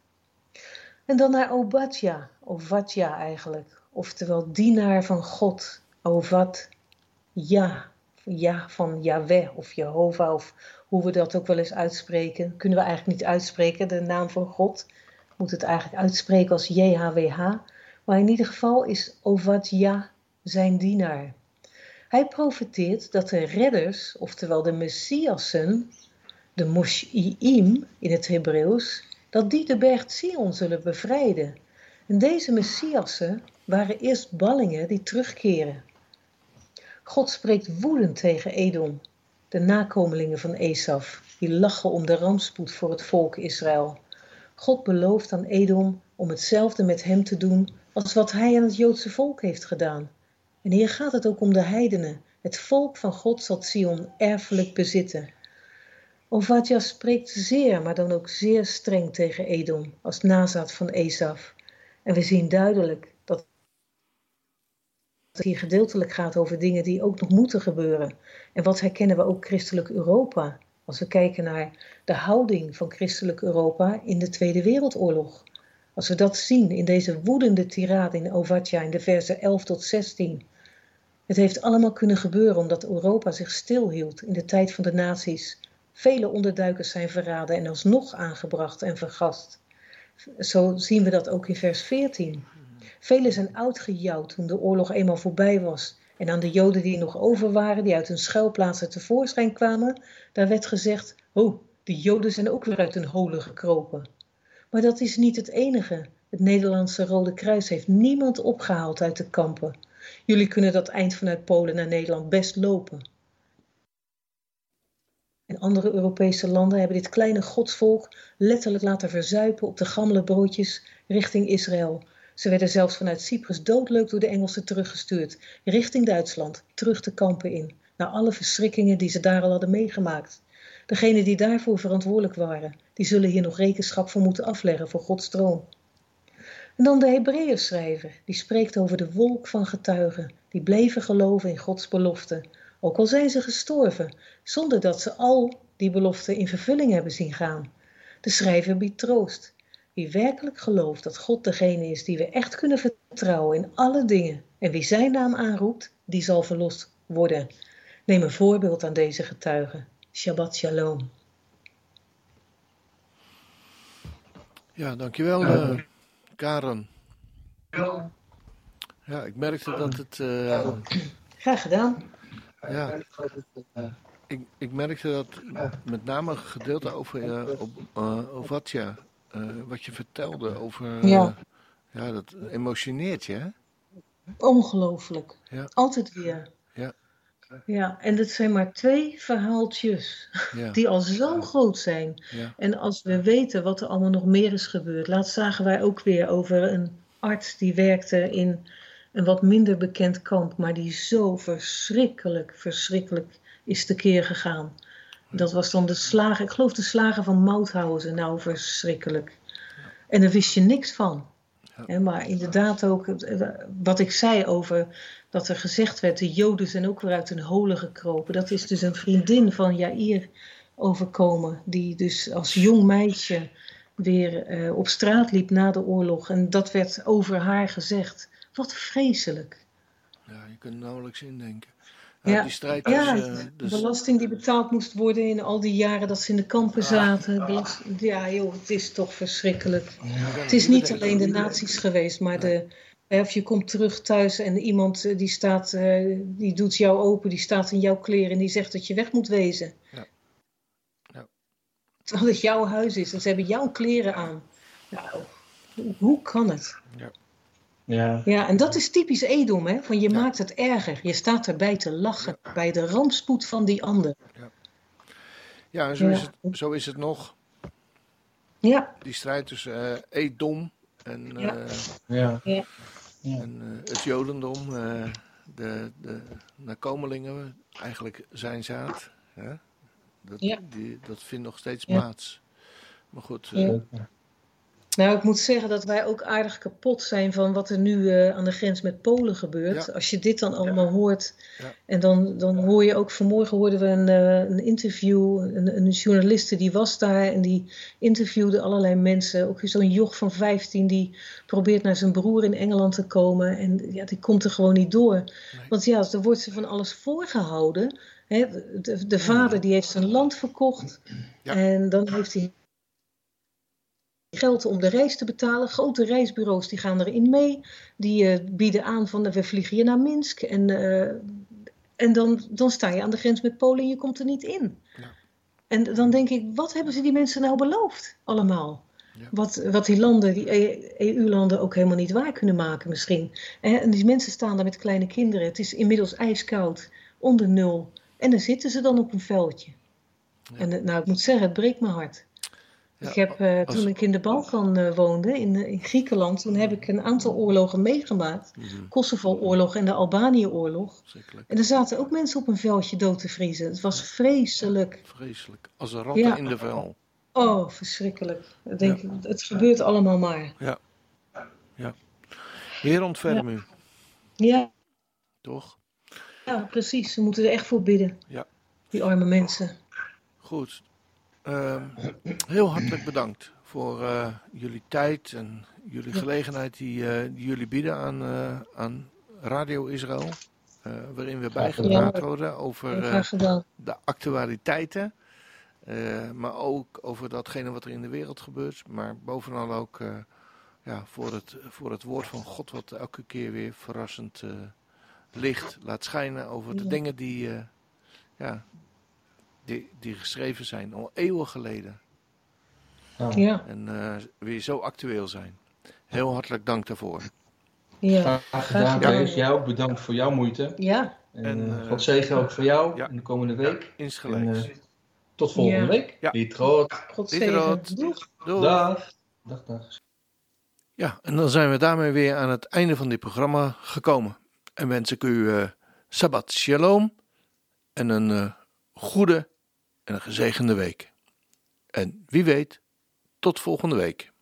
En dan naar Obadja, Ovadja eigenlijk, oftewel dienaar van God, Ovad, ja, ja van Yahweh of Jehovah of hoe we dat ook wel eens uitspreken. Kunnen we eigenlijk niet uitspreken, de naam van God. Moet het eigenlijk uitspreken als JHWH. Maar in ieder geval is Ovadja zijn dienaar. Hij profeteert dat de redders, oftewel de Messiassen, de Moshi'im in het Hebreeuws, dat die de berg Sion zullen bevrijden. En deze Messiassen waren eerst ballingen die terugkeren. God spreekt woedend tegen Edom, de nakomelingen van Esaf, die lachen om de rampspoed voor het volk Israël. God belooft aan Edom om hetzelfde met hem te doen als wat hij aan het Joodse volk heeft gedaan. En hier gaat het ook om de heidenen. Het volk van God zal Sion erfelijk bezitten. Ovadja spreekt zeer, maar dan ook zeer streng tegen Edom, als nazaat van Esaf. En we zien duidelijk dat het hier gedeeltelijk gaat over dingen die ook nog moeten gebeuren. En wat herkennen we ook christelijk Europa? Als we kijken naar de houding van christelijk Europa in de Tweede Wereldoorlog. Als we dat zien in deze woedende tirade in Ovadja in de versen 11 tot 16. Het heeft allemaal kunnen gebeuren omdat Europa zich stilhield in de tijd van de nazi's. Vele onderduikers zijn verraden en alsnog aangebracht en vergast. Zo zien we dat ook in vers 14. Velen zijn uitgejouwd toen de oorlog eenmaal voorbij was. En aan de Joden die nog over waren, die uit hun schuilplaatsen tevoorschijn kwamen, daar werd gezegd: Oh, die Joden zijn ook weer uit hun holen gekropen. Maar dat is niet het enige. Het Nederlandse Rode Kruis heeft niemand opgehaald uit de kampen. Jullie kunnen dat eind vanuit Polen naar Nederland best lopen. En andere Europese landen hebben dit kleine godsvolk letterlijk laten verzuipen op de gammele broodjes richting Israël. Ze werden zelfs vanuit Cyprus doodleuk door de Engelsen teruggestuurd, richting Duitsland, terug de kampen in, na alle verschrikkingen die ze daar al hadden meegemaakt. Degenen die daarvoor verantwoordelijk waren, die zullen hier nog rekenschap voor moeten afleggen voor Gods troon. En dan de Hebreeënschrijver, die spreekt over de wolk van getuigen, die bleven geloven in Gods belofte, ook al zijn ze gestorven, zonder dat ze al die beloften in vervulling hebben zien gaan. De schrijver biedt troost. Wie werkelijk gelooft dat God degene is die we echt kunnen vertrouwen in alle dingen en wie zijn naam aanroept, die zal verlost worden. neem een voorbeeld aan deze getuigen. Shabbat shalom. Ja, dankjewel uh, Karen. Ja, ik merkte dat het... Uh, Graag gedaan. Ja, ik, ik merkte dat met name een gedeelte over uh, op, uh, Ovatia, wat je vertelde over... ja. ja, dat emotioneert je, hè? Ongelooflijk. Ja. Altijd weer. Ja. Ja, en dat zijn maar twee verhaaltjes Ja. die al zo groot zijn. Ja. En als we weten wat er allemaal nog meer is gebeurd. Laatst zagen wij ook weer over een arts die werkte in een wat minder bekend kamp, maar die zo verschrikkelijk, verschrikkelijk is tekeer gegaan. Dat was dan de slagen, ik geloof de slagen van Mauthausen. Nou, verschrikkelijk. En daar wist je niks van. Maar inderdaad ook eh, wat ik zei over dat er gezegd werd, de Joden zijn ook weer uit hun holen gekropen. Dat is dus een vriendin van Jair overkomen, die dus als jong meisje weer eh, op straat liep na de oorlog. En dat werd over haar gezegd. Wat vreselijk. Ja, je kunt nauwelijks indenken. Ja, Ja, die strijd Ja, tussen... eh, de dus, belasting die betaald moest worden in al die jaren dat ze in de kampen zaten. Belast- Ja, joh, het is toch verschrikkelijk. Het is niet alleen de nazi's geweest, maar de, of je komt terug thuis en iemand eh, die staat, eh, die doet jou open, die staat in jouw kleren en die zegt dat je weg moet wezen. Terwijl het jouw huis is en ze hebben jouw kleren aan. Nou, hoe- hoe kan het? Ja. Ja, en dat is typisch Edom, hè? Van je maakt het erger. Je staat erbij te lachen bij de rampspoed van die ander. ja, en zo, Is Ja. het, zo is het nog. Ja, Die strijd tussen eh, Edom en, Ja. eh, Ja. en eh, het Jodendom. eh, de, de nakomelingen, eigenlijk zijn zaad. Hè? Dat, Ja. die, dat vindt nog steeds Ja. plaats. Maar goed, eh, Ja. Nou, ik moet zeggen dat wij ook aardig kapot zijn van wat er nu eh, aan de grens met Polen gebeurt. Ja. Als je dit dan allemaal hoort. Ja. En dan, dan hoor je ook, vanmorgen hoorden we een, eh, een interview, een, een journaliste die was daar en die interviewde allerlei mensen. Ook zo'n joch van 15 die probeert naar zijn broer in Engeland te komen. En ja, die komt er gewoon niet door. Want ja, er wordt ze van alles voorgehouden. Hè, de, de vader die heeft zijn land verkocht. En dan heeft hij geld om de reis te betalen. Grote reisbureaus die gaan erin mee. Die eh, bieden aan van we vliegen je naar Minsk. En, eh, en dan, dan sta je aan de grens met Polen en je komt er niet in. Ja. En dan denk ik, wat hebben ze die mensen nou beloofd allemaal? Ja. Wat, wat die landen, die EU-landen ook helemaal niet waar kunnen maken misschien. En en die mensen staan daar met kleine kinderen. Het is inmiddels ijskoud, onder nul. En dan zitten ze dan op een veldje. En eh, nou, ik moet zeggen, het breekt mijn hart. Ja, ik heb, eh, als- toen ik in de Balkan eh, woonde, in, eh, in Griekenland, toen heb ik een aantal oorlogen meegemaakt. mhm, Kosovo-oorlog en de Albanië-oorlog. En er zaten ook mensen op een veldje dood te vriezen. Het was vreselijk. Vreselijk. Als een ratten Ja. in de vel. Oh, verschrikkelijk. Ik denk, Het gebeurt allemaal maar. Heer ontferm u, Ja, toch? ja, precies. Ze moeten er echt voor bidden. Ja. Die arme mensen. Goed. Ehm, heel hartelijk bedankt voor eh, jullie tijd en jullie gelegenheid die, eh, die jullie bieden aan, eh, aan Radio Israël. eh, waarin we bijgepraat worden over eh, de actualiteiten. eh, maar ook over datgene wat er in de wereld gebeurt. Maar bovenal ook eh, ja, voor, het, voor het woord van God, wat elke keer weer verrassend eh, licht laat schijnen over de Ja. dingen die, eh, ja, die, die geschreven zijn al eeuwen geleden. Ja, En eh, weer zo actueel zijn. Heel hartelijk dank daarvoor. ja. Graag gedaan, gedaan. Kees. Jij ook bedankt voor jouw moeite. Ja, En, En, eh, eh, God zegen ook voor jou ja. in de komende week. Insgelijks. tot volgende Ja. week. Ja. Lied groot. God zegen. Doeg. Doei. Dag. Dag, dag. Ja, en dan zijn we daarmee weer aan het einde van dit programma gekomen. En wens ik u eh Sabbat Shalom en een eh, goede en een gezegende week. En wie weet, tot volgende week.